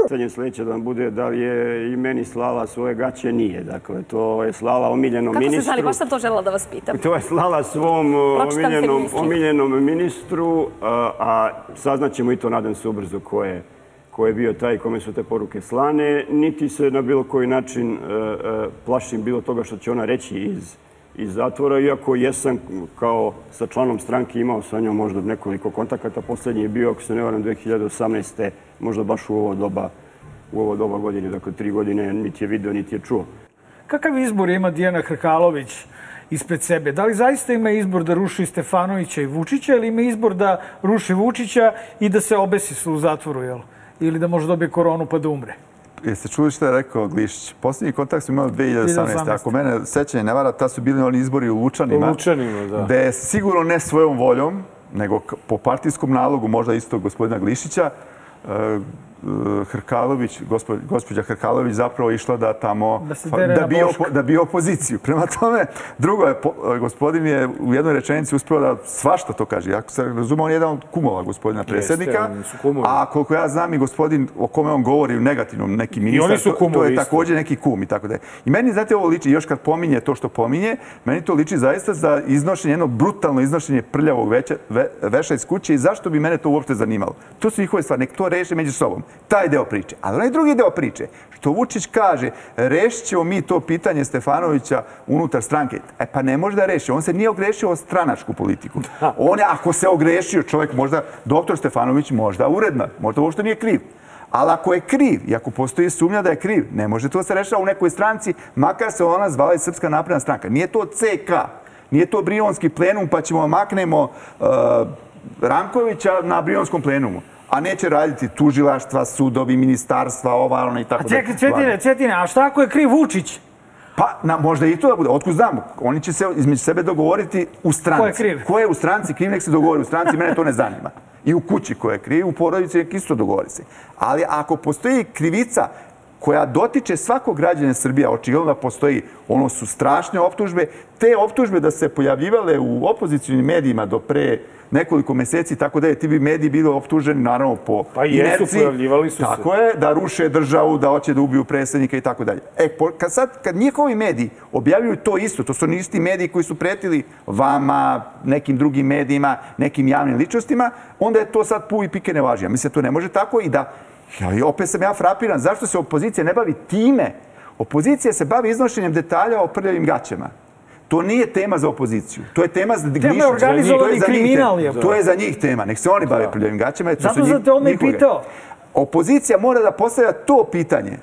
Pitanje sledeće da vam bude da li je i meni slala svoje gaće, nije. Dakle, to je slala omiljenom Kako ste ministru. znali? Baš sam to želela da vas pitam. To je slala svom uh, omiljenom, omiljenom ministru, a, a saznaćemo i to, nadam se, ubrzo ko je, ko je bio taj kome su te poruke slane, niti se na bilo koji način e, e, plašim bilo toga što će ona reći iz, iz zatvora, iako jesam kao sa članom stranke imao sa njom možda nekoliko kontakata. Poslednji je bio, ako se ne varam, 2018. možda baš u ovo doba u ovo doba godine, dakle tri godine, niti je video, niti je čuo. Kakav izbor ima Dijana Hrkalović ispred sebe? Da li zaista ima izbor da ruši Stefanovića i Vučića ili ima izbor da ruši Vučića i da se obesi u zatvoru, jel? Ili da može dobije koronu pa da umre? Jeste čuli što je rekao Glišić? Posljednji kontakt smo imali 2018. 2018. Ako mene sećanje ne vara, ta su bili oni izbori u Lučanima. U Lučanima, da. Gde je sigurno ne svojom voljom, nego po partijskom nalogu, možda isto gospodina Glišića, e, Hrkalović, gospo, gospođa Hrkalović zapravo išla da tamo Da da bi, opo, da bi opoziciju. [laughs] Prema tome, drugo je, po, e, gospodin je u jednoj rečenici uspeo da svašta to kaže. Ako se razume, on je jedan od kumova gospodina predsjednika. kumovi. A koliko ja znam i gospodin o kome on govori u negativnom, neki ministar, oni su to, to kumovi je takođe neki kum i tako da je. I meni, znate, ovo liči, još kad pominje to što pominje, meni to liči zaista za iznošenje, jedno brutalno iznošenje prljavog veća, ve, veša iz kuće i zašto bi mene to uopšte zanimalo? To su njihove stvari, nek to reše među sobom. Taj deo priče. Ali onaj drugi deo priče, što Vučić kaže, rešit ćemo mi to pitanje Stefanovića unutar stranke. E pa ne može da reši. On se nije ogrešio o stranačku politiku. On je, ako se ogrešio čovjek, možda doktor Stefanović možda uredna, možda uopšte nije kriv. Ali ako je kriv i ako postoji sumnja da je kriv, ne može to da se rešava u nekoj stranci, makar se ona zvala i Srpska napredna stranka. Nije to CK, nije to Brionski plenum, pa ćemo maknemo uh, Rankovića na Brionskom plenumu. A neće raditi tužilaštva, sudovi, ministarstva, ova, ona i tako A dalje. čekaj, Cvetine, Cvetine, a šta ako je kriv Vučić? Pa, na, možda i to da bude. Otkud znamo? Oni će se između sebe dogovoriti u stranci. Ko je kriv? Ko je u stranci kriv, nek se dogovori u stranci, mene to ne zanima. I u kući ko je kriv, u porodici nek isto dogovori se. Ali ako postoji krivica koja dotiče svakog građana Srbije, očigledno da postoji, ono su strašne optužbe, te optužbe da se pojavljivale u opozicijalnim medijima do pre nekoliko meseci, tako da je ti bi mediji bili optuženi, naravno, po Pa jesu, inerciji. pojavljivali su se. Tako je, da ruše državu, da hoće da ubiju predsjednika i tako dalje. E, kad sad, kad njihovi mediji objavljuju to isto, to su oni isti mediji koji su pretili vama, nekim drugim medijima, nekim javnim ličnostima, onda je to sad pu i pike ne važi. Ja mislim da to ne može tako i da, ja, i opet sam ja frapiran, zašto se opozicija ne bavi time? Opozicija se bavi iznošenjem detalja o prljavim gaćama. To nije tema za opoziciju. To je tema za Tema je organizovani kriminal, je. To je za njih tema. Nek se oni bave prljavim gaćama. to Zato sam te i njihove. pitao. Opozicija mora da postavlja to pitanje.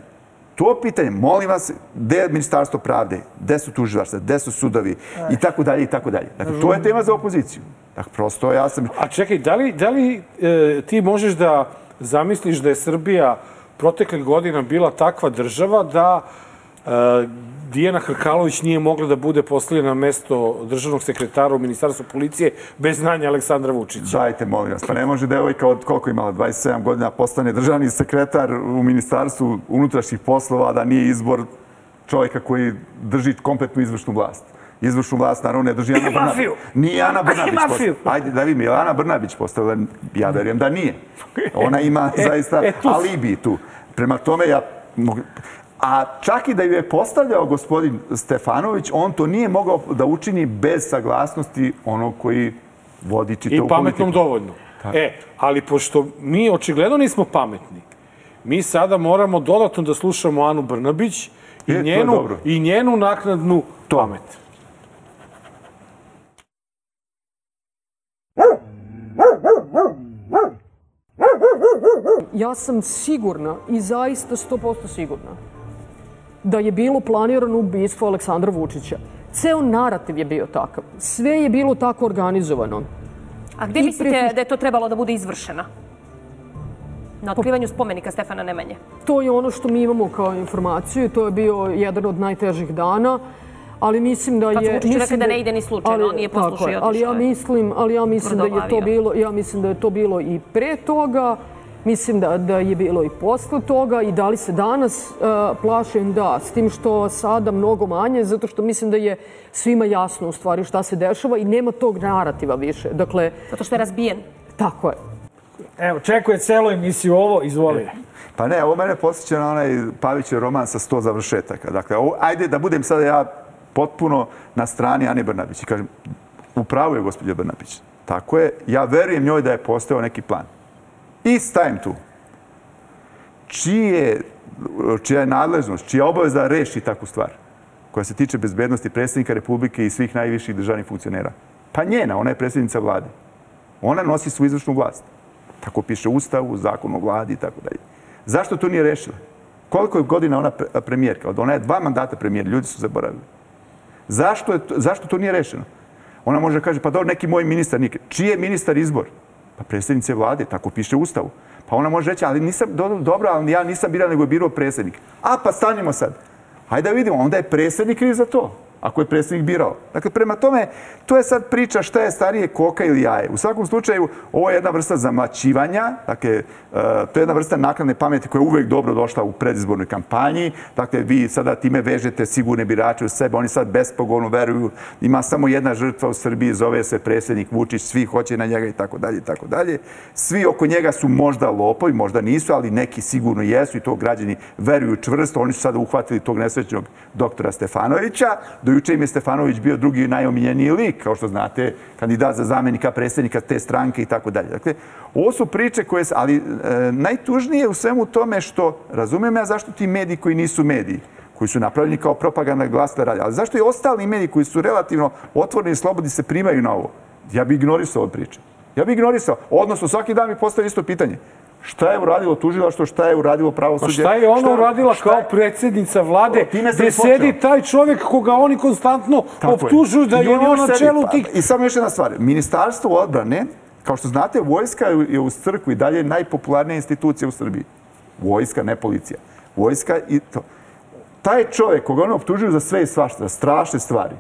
To pitanje, molim vas, gde je ministarstvo pravde, gde su tužilaštva, gde su sudovi i tako dalje i tako dalje. Dakle, to je tema za opoziciju. Dakle, prosto ja sam... A čekaj, da li, da li e, ti možeš da zamisliš da je Srbija proteklih godina bila takva država da e, Dijana Hrkalović nije mogla da bude postavljena na mesto državnog sekretara u Ministarstvu policije bez znanja Aleksandra Vučića. Dajte, molim vas, pa ne može devojka od koliko imala, 27 godina, postane državni sekretar u Ministarstvu unutrašnjih poslova, da nije izbor čovjeka koji drži kompletnu izvršnu vlast. Izvršnu vlast, naravno, ne drži Ana Brnabić. mafiju. Nije Ana [laughs] Brnabić mafiju. Ajde, da vidim, je Ana Brnabić postavila? Ja verujem da nije. Ona ima [laughs] E, zaista e, tu- alibi tu. Prema tome, ja... A čak i da ju je postavljao gospodin Stefanović, on to nije mogao da učini bez saglasnosti onog koji vodi I čitavu pametnom politiku. dovoljno. E, ali pošto mi očigledno nismo pametni, mi sada moramo dodatno da slušamo Anu Brnabić i, E, to je njenu, i njenu naknadnu pamet. Ja sam sigurna i zaista 100% sigurna da je bilo planirano ubistvo Aleksandra Vučića. Ceo narativ je bio takav. Sve je bilo tako organizovano. A gde I mislite pre- da je to trebalo da bude izvršeno? Na otkrivanju spomenika Stefana Nemanje. To je ono što mi imamo kao informaciju to je bio jedan od najtežih dana. Ali mislim da je... Kad su Vučiću rekli da ne ide ni slučajno, on nije tako poslušao i je, Ali ja otišao mislim, ali ja mislim da je to bilo, ja mislim da je to bilo i pre toga. Mislim da, da je bilo i posle toga i da li se danas uh, plašim da, s tim što sada mnogo manje, zato što mislim da je svima jasno u stvari šta se dešava i nema tog narativa više. Dakle, Zato što je razbijen. tako je. Evo, čekuje celu emisiju ovo, izvoli. Pa ne, ovo mene posjeća na onaj Pavićev roman sa sto završetaka. Dakle, ovo, ajde da budem sada ja potpuno na strani Ane Brnabić i kažem, u pravu je gospođa Brnabić. Tako je, ja verujem njoj da je postao neki plan. I stajem tu. Čije, čija je nadležnost, čija je obaveza reši takvu stvar koja se tiče bezbednosti predsjednika Republike i svih najviših državnih funkcionera? Pa njena, ona je predsjednica vlade. Ona nosi svu izvršnu vlast. Tako piše Ustavu, zakon o vladi i tako dalje. Zašto to nije rešila? Koliko je godina ona pre- premijerka? Ona je dva mandata premijer, ljudi su zaboravili. Zašto, je to, zašto to nije rešeno? Ona može da kaže, pa dobro, neki moj ministar nikad. Čiji je ministar izbor? Pa predsjednice vlade, tako piše u Ustavu. Pa ona može reći, ali nisam, do- dobro, ali ja nisam birao, nego je birao predsjednik. A, pa stanimo sad. Hajde da vidimo, onda je predsjednik kriv za to ako je predsjednik birao. Dakle, prema tome, to je sad priča šta je starije koka ili jaje. U svakom slučaju, ovo je jedna vrsta zamlaćivanja, dakle, e, to je jedna vrsta nakladne pameti koja je uvek dobro došla u predizbornoj kampanji. Dakle, vi sada time vežete sigurne birače u sebe, oni sad bespogovorno veruju, ima samo jedna žrtva u Srbiji, zove se predsjednik Vučić, svi hoće na njega i tako dalje i tako dalje. Svi oko njega su možda lopovi, možda nisu, ali neki sigurno jesu i to građani veruju čvrsto. Oni su sada uhvatili tog nesrećnog doktora Stefanovića. Do juče im je Stefanović bio drugi najomiljeniji lik, kao što znate, kandidat za zamenika predsjednika te stranke i tako dalje. Dakle, ovo su priče koje... Ali e, najtužnije u svemu tome što, razumijem ja zašto ti mediji koji nisu mediji, koji su napravljeni kao propaganda glasna radi, ali zašto i ostali mediji koji su relativno otvoreni i slobodni se primaju na ovo? Ja bi ignorisao ove priče. Ja bi ignorisao. Odnosno, svaki dan mi postavio isto pitanje. Šta je uradilo tužilaštvo, šta je uradilo Pa pravosuđe? šta je ona uradila šta kao je- predsjednica vlade, gde sedi taj čovjek koga oni konstantno Tako je. optužuju da I je on na čelu Pa, tih... I samo još jedna stvar. Ministarstvo odbrane, kao što znate, vojska je- je uz crkvu i dalje najpopularnija institucija u Srbiji. Vojska, ne policija. Vojska i to. Taj čovjek koga oni optužuju za sve i svašta, strašne stvari,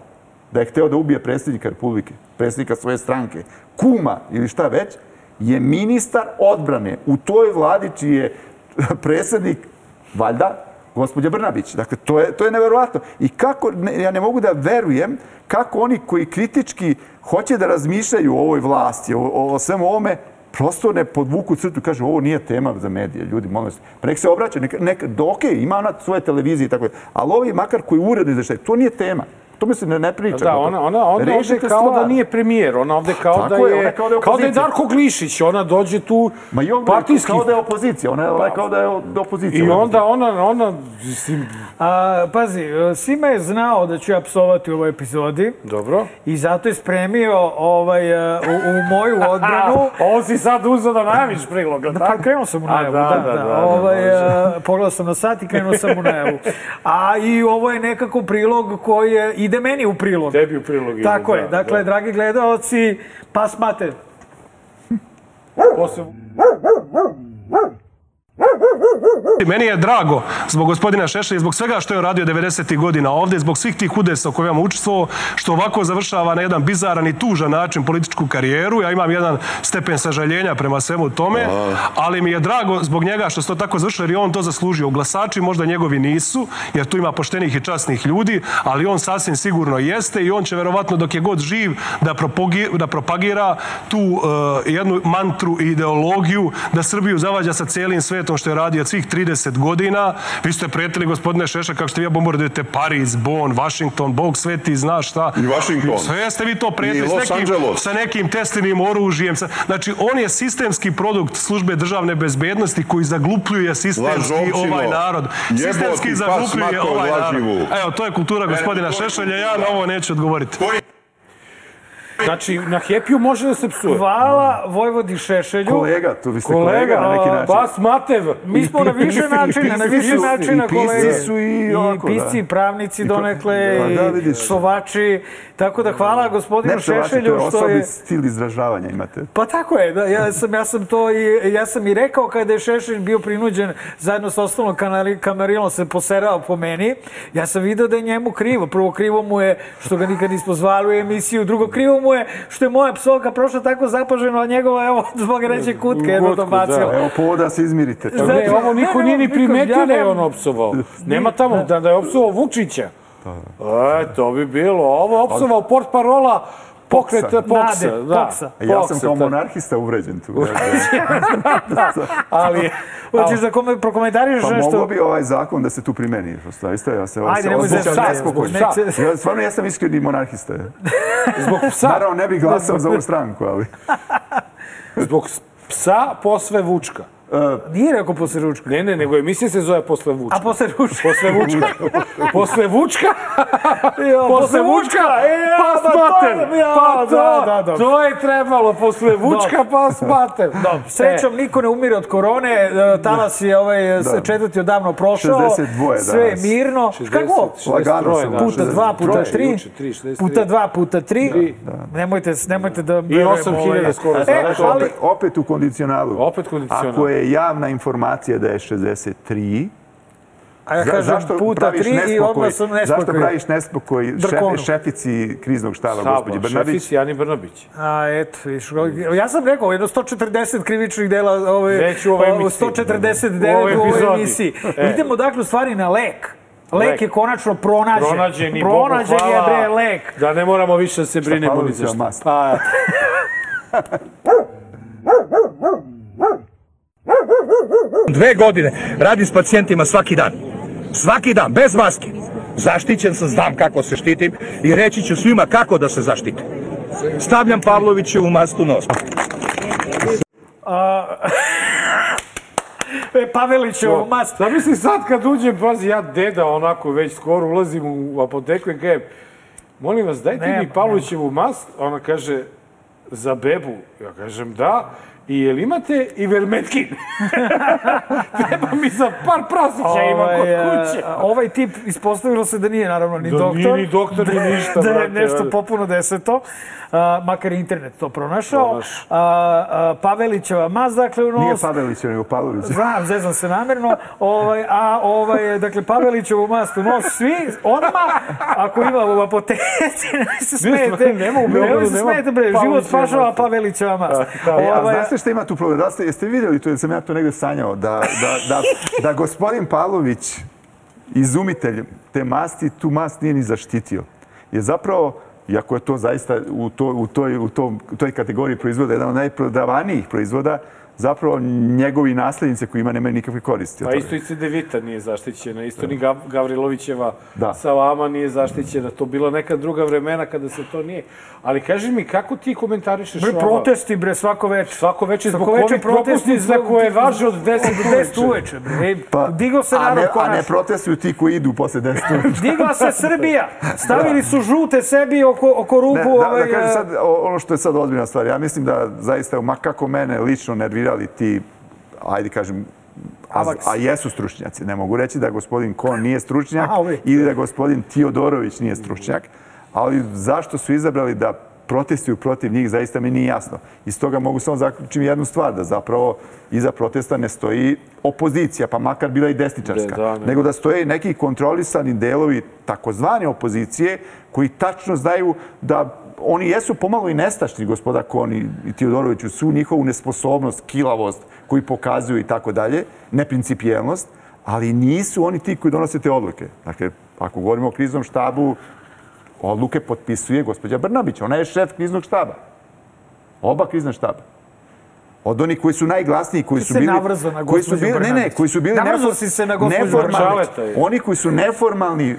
da je hteo da ubije predsjednika Republike, predsjednika svoje stranke, kuma ili šta već, je ministar odbrane u toj vladi čiji je predsjednik, valjda, gospođa Brnabić. Dakle, to je, to je neverovatno. I kako, ne, ja ne mogu da verujem kako oni koji kritički hoće da razmišljaju o ovoj vlasti, o, o, o svemu ovome, prosto ne podvuku crtu, kažu ovo nije tema za medije, ljudi, molim vas. Pa nek se obraća, nek, nek, do, ok, ima ona svoje televizije i tako, dalje, ali ovi makar koji uredno izveštaju, to nije tema. To mi se ne, ne priča. Da, ona, ona, ona ovde kao da stvar. nije premijer, ona ovde kao Tako da je, je, ona kao da je kao da je opozicija. Darko Glišić, ona dođe tu Ma i on partijski. kao da je opozicija, ona je je kao da je od opozicije. I onda ona, ona, mislim, A, pazi, Sima je znao da ću ja psovati u ovoj epizodi dobro. i zato je spremio ovaj, e, u, u moju [laughs] odbranu. Ovo si sad uzao da najaviš priloga, Da, pa krenuo sam u A, najavu, da, da, da, da. da, da, ovaj, može. e, pogledao sam na sat i krenuo sam u najavu. A i ovo je nekako prilog koji je, ide meni u prilog. Tebi u prilog ide, Tako je, da, dakle, da. dragi gledaoci, pas mater. Posle... Meni je drago zbog gospodina Šešelja i zbog svega što je radio 90. godina ovde, zbog svih tih udesa u kojima učestvovao, što ovako završava na jedan bizaran i tužan način političku karijeru. Ja imam jedan stepen sažaljenja prema svemu tome, ali mi je drago zbog njega što se to tako završilo, jer je on to zaslužio. Glasači možda njegovi nisu, jer tu ima poštenih i časnih ljudi, ali on sasvim sigurno jeste i on će verovatno dok je god živ da, propogi, da propagira tu uh, jednu mantru i ideologiju da Srbiju zavađa sa cijelim svetom što je radio svih 30 godina. Vi ste prijetili gospodine Šeša kako ste vi bombardujete Pariz, Bonn, Washington, Bog sveti zna šta. I Washington. Sve ste vi to I prijetili s nekim, sa nekim teslinim oružjem. Sa, znači, on je sistemski produkt službe državne bezbednosti koji zaglupljuje sistemski Lažovčino. ovaj narod. Jeboti Sistemski pas zaglupljuje mator ovaj narod. laživu. Evo, to je kultura gospodina Šešelja. Ja na ovo neću odgovoriti. Znači, na Happy-u može da se psuje. Hvala Vojvodi Šešelju. Kolega, tu vi ste kolega, na neki način. Bas Matev. Mi smo na više načina, na pisci više načina i pisci kolege. su i ovako, pisci, da. i pravnici I pra- donekle, Pa da, vidiš. i psovači. Tako da hvala gospodinu Ne Šešelju je što je... stil izražavanja imate. Pa tako je, da, ja sam, ja sam to i, ja sam i rekao kada je Šešelj bio prinuđen zajedno sa ostalom kanali, kamarilom se poserao po meni, ja sam video da je njemu krivo. Prvo krivo mu je što ga nikad nismo zvali u emisiju, drugo krivo mu je što je moja psovka prošla tako zapaženo, a njegova, evo, zbog reći kutke, jedno Gutku, dobacio. Evo povoda da se izmirite. Pa ne, ovo niko nije ni primetio ja da je on opsovao. Nema tamo da, da je opsovao Vučića. E, to bi bilo. Ovo je opsovao port parola pokreta Poksa. Nade, da. Poksa. A ja sam Poksa, kao monarhista uvređen tu. [laughs] Ali, Hoćeš da kome, prokomentarišeš Pa nešto? mogo bi ovaj zakon da se tu primeni. Prosto, isto ja se, Ajde, se nemoj zbog psa. Ja, stvarno, ja sam iskreni monarhista. [laughs] zbog psa. Naravno, ne bih glasao za ovu stranku, ali... [laughs] Zbog psa posve Vučka. Nije rekao posle ručka. Ne, ne, nego emisija se zove Posle Vučka. A posle ručka? Posle Vučka. [laughs] Posle Vučka? [laughs] Jo, Posle Vučka? E, pa to je- mater. ja, Pa to, da, da, da. to je trebalo. Posle Vučka, pas mater. Dobro, srećom niko ne umire od korone, e, talas je ovaj Da. četvrti odavno prošao, 62 sve je danas. mirno. Kako? Lagano sam. Puta dva, puta tri, Juče, tri, 63. puta dva, puta tri. Nemojte, nemojte da... verujemo, 8.000 ovaj- skoro E, Opet, u kondicionalu. Opet kondicional. Ako je javna informacija da je 63, a ja za- kažem zašto puta tri i odmah sam Zašto nespokoj. praviš nespokoj šef, šefici kriznog štaba, Štaba, gospođi Brnabić? šefici Ani Brnabić. A, eto, viš, ja sam rekao, jedno 140 krivičnih dela ove, Već u ovoj emisiji. 149 U ovoj emisiji. E. Idemo dakle u stvari na lek. Lek, Lek. je konačno pronađen. Pronađen i Pronađen Bogu je hvala. bre lek. Da ne moramo više da se brinemo ni za mast? Pa, [laughs] Dve godine radim s pacijentima svaki dan. Svaki dan, bez maske. Zaštićen sam, znam kako se štitim i reći ću svima kako da se zaštite. Stavljam Pavlovićevu mastu nos. A, [laughs] e, Pavelićev mast. Zamisli sad kad uđem, pazi, ja deda onako već skoro ulazim u apoteku i kažem, molim vas, dajte Nema, mi Pavlovićevu mast. Ona kaže, za bebu. Ja kažem, da. I jel imate i vermetkin? [laughs] Treba mi za par prasića imam kod Ovaj, kuće. ovaj tip ispostavilo se da nije naravno ni Da doktor. nije ni doktor, ni ništa, da je nešto ajde. popuno deseto. A, makar je internet to pronašao. Pronaš. A, a, Pavelićeva maz, dakle, u nos. Nije Pavelića, nego Pavlović. Znam, zezam se namjerno. Ovaj, a ovaj, dakle, Pavelićevu mast u nos svi, odmah, ako ima u apoteci, ne se smijete. nema u Beogradu, Nemoj se nema smijete, bre, život Pavelićeva spašava. Pavelićeva mast. E, a Ovaj, znate šta ima tu problem? Da ste, jeste vidjeli to, ili sam ja to negde sanjao, da, da, da, da gospodin Pavlović, izumitelj te masti, tu mast nije ni zaštitio. Je zapravo, iako je to zaista u, to, u, toj, u, tom, u toj kategoriji proizvoda jedan od najprodavanijih proizvoda, zapravo njegovi naslednice koji ima nemaju nikakve koristi. Pa isto i Cedevita nije zaštićena, isto ni Gav- Gavrilovićeva Da. sa vama nije zaštićena. To bila neka druga vremena kada se to nije. Ali kaži mi, kako ti komentarišeš bre, ovo? protesti, bre, svako večer. Svako večer zbog Svako večer ovih protesti propusnica koje važe od 10 do 10 uveče. bre. Ej, Digao se Pa, narod ne, a ne konačno. protestuju ti koji idu posle 10 [laughs] uveče. Digla se Srbija. Stavili su žute sebi oko, oko ruku. Ne, da, ovaj, da kažem e, sad, ono što je sad ozbiljna stvar, ja mislim da zaista, ma kako mene lično nervirali ti, ajde kažem, a, a jesu stručnjaci. Ne mogu reći da gospodin Kon [laughs] nije stručnjak ili da gospodin Tiodorović nije stručnjak, ali zašto su izabrali da protestuju protiv njih, zaista mi nije jasno. Iz toga mogu samo zaključiti jednu stvar, da zapravo iza protesta ne stoji opozicija, pa makar bila i desničarska, da, ne. nego da stoje neki kontrolisani delovi takozvane opozicije koji tačno znaju da oni jesu pomalo i nestašni, gospoda Koni i Teodorović, u svu njihovu nesposobnost, kilavost koju pokazuju i tako dalje, neprincipijelnost, ali nisu oni ti koji donose te odluke. Dakle, ako govorimo o kriznom štabu, odluke potpisuje gospođa Brnabić. Ona je šef kriznog štaba. Oba krizna štaba. Od onih koji su najglasniji, koji su bili... na koji su bili, ne, ne, koji su bili nefor- si se na neformalni. Oni koji su neformalni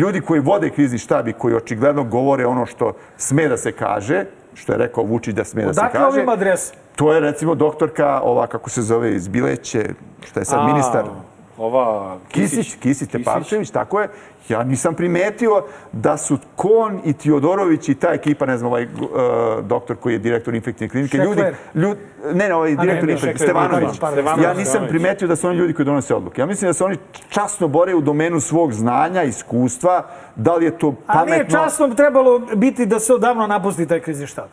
ljudi koji vode krizni štab i koji očigledno govore ono što sme da se kaže, što je rekao Vučić da sme da se Odakle kaže. ovim adresa? To je recimo doktorka, ova kako se zove, iz Bileće, što je sad A, ministar. Ova Kisić, Kisić Tepavčević, tako je. Ja nisam primetio da su Kon i Tiodorović i ta ekipa, ne znam, ovaj uh, doktor koji je direktor infektivne klinike, ljudi, ljudi, ne, ne, ovaj A direktor ne, infektivne, Stevanović. pardon. Ja nisam Stevanović. primetio da su oni ljudi koji donose odluke. Ja mislim da se oni časno bore u domenu svog znanja, iskustva, da li je to A pametno. nije časno trebalo biti da se odavno napusti taj krizni štab.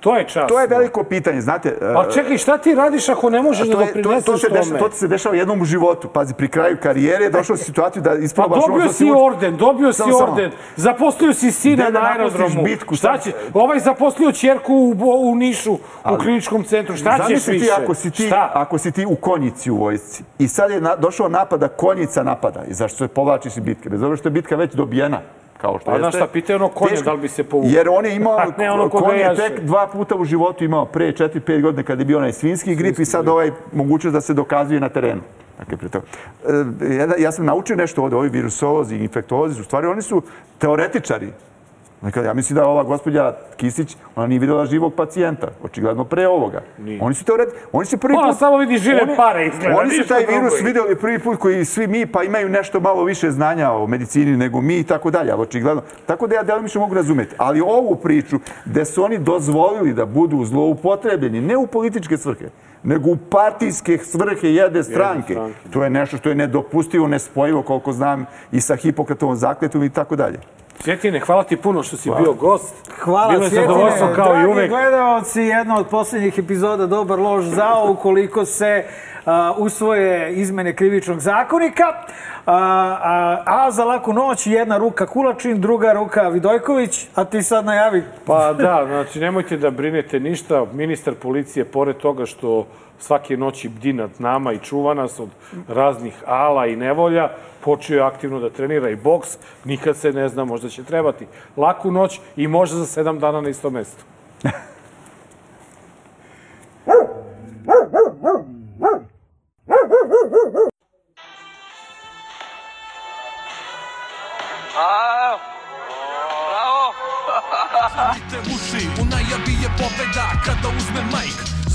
To je čas. To je veliko pitanje, znate. Pa čekaj, šta ti radiš ako ne možeš da to, je, to, doprineseš to, se tome? to ti se dešava jednom u životu. Pazi, pri kraju karijere je došao u situaciju da Pa isprobaš ono dobio si uči- orden, dobio si Samo, samo. orden. Zaposlio si sina Gde da na aerodromu. bitku, šta će? Ovaj zaposlio ćerku u, u Nišu, u Ali- kliničkom centru. Šta ćeš više? ti ako si ti, Šta? ako si ti u konjici u vojsci i sad je na, došao napad da konjica napada i zašto se povlačiš iz bitke, bez obzira što je bitka već dobijena, kao što Pa znaš jeste. šta, pitaj ono konja Teško. da li bi se povukao. Jer on je imao, [laughs] ne ono koga konj je tek dva puta u životu imao pre 4-5 godine kada je bio onaj svinski grip i sad ovaj mogućnost da se dokazuje na terenu. Dakle, pre toga. E, ja, ja sam naučio nešto ovde, ovi virusolozi i infektolozi, u stvari oni su teoretičari. Dakle, ja mislim da ova gospođa Kisić, ona nije videla živog pacijenta, očigledno pre ovoga. Oni su teoret, oni su prvi Ona put... samo vidi žive oni- pare izgleda, Oni su taj drugo. virus videli prvi put koji svi mi, pa imaju nešto malo više znanja o medicini nego mi i tako dalje, ali očigledno. Tako da ja delimično mogu razumeti. Ali ovu priču gde su oni dozvolili da budu zloupotrebljeni, ne u političke svrhe, nego u partijske svrhe jedne stranke. stranke. To je nešto što je nedopustivo, nespojivo, koliko znam, i sa Hipokratovom zakletom i tako dalje. Cvjetine, hvala ti puno što si bio gost. Hvala, Bilo je zadovoljstvo kao i Dragi uvek. gledalci, jedna od posljednjih epizoda Dobar lož zao, ukoliko se a, usvoje izmene krivičnog zakonika. A, a, a za laku noć jedna ruka Kulačin, druga ruka Vidojković, a ti sad najavi. Pa da, znači nemojte da brinete ništa. Ministar policije, pored toga što svake noći bdi nad nama i čuva nas od raznih ala i nevolja, počeo je aktivno da trenira i boks. Nikad se ne zna, možda će trebati laku noć i možda za sedam dana na istom mestu. Zapite uši, u najavi je pobeda kada uzme majk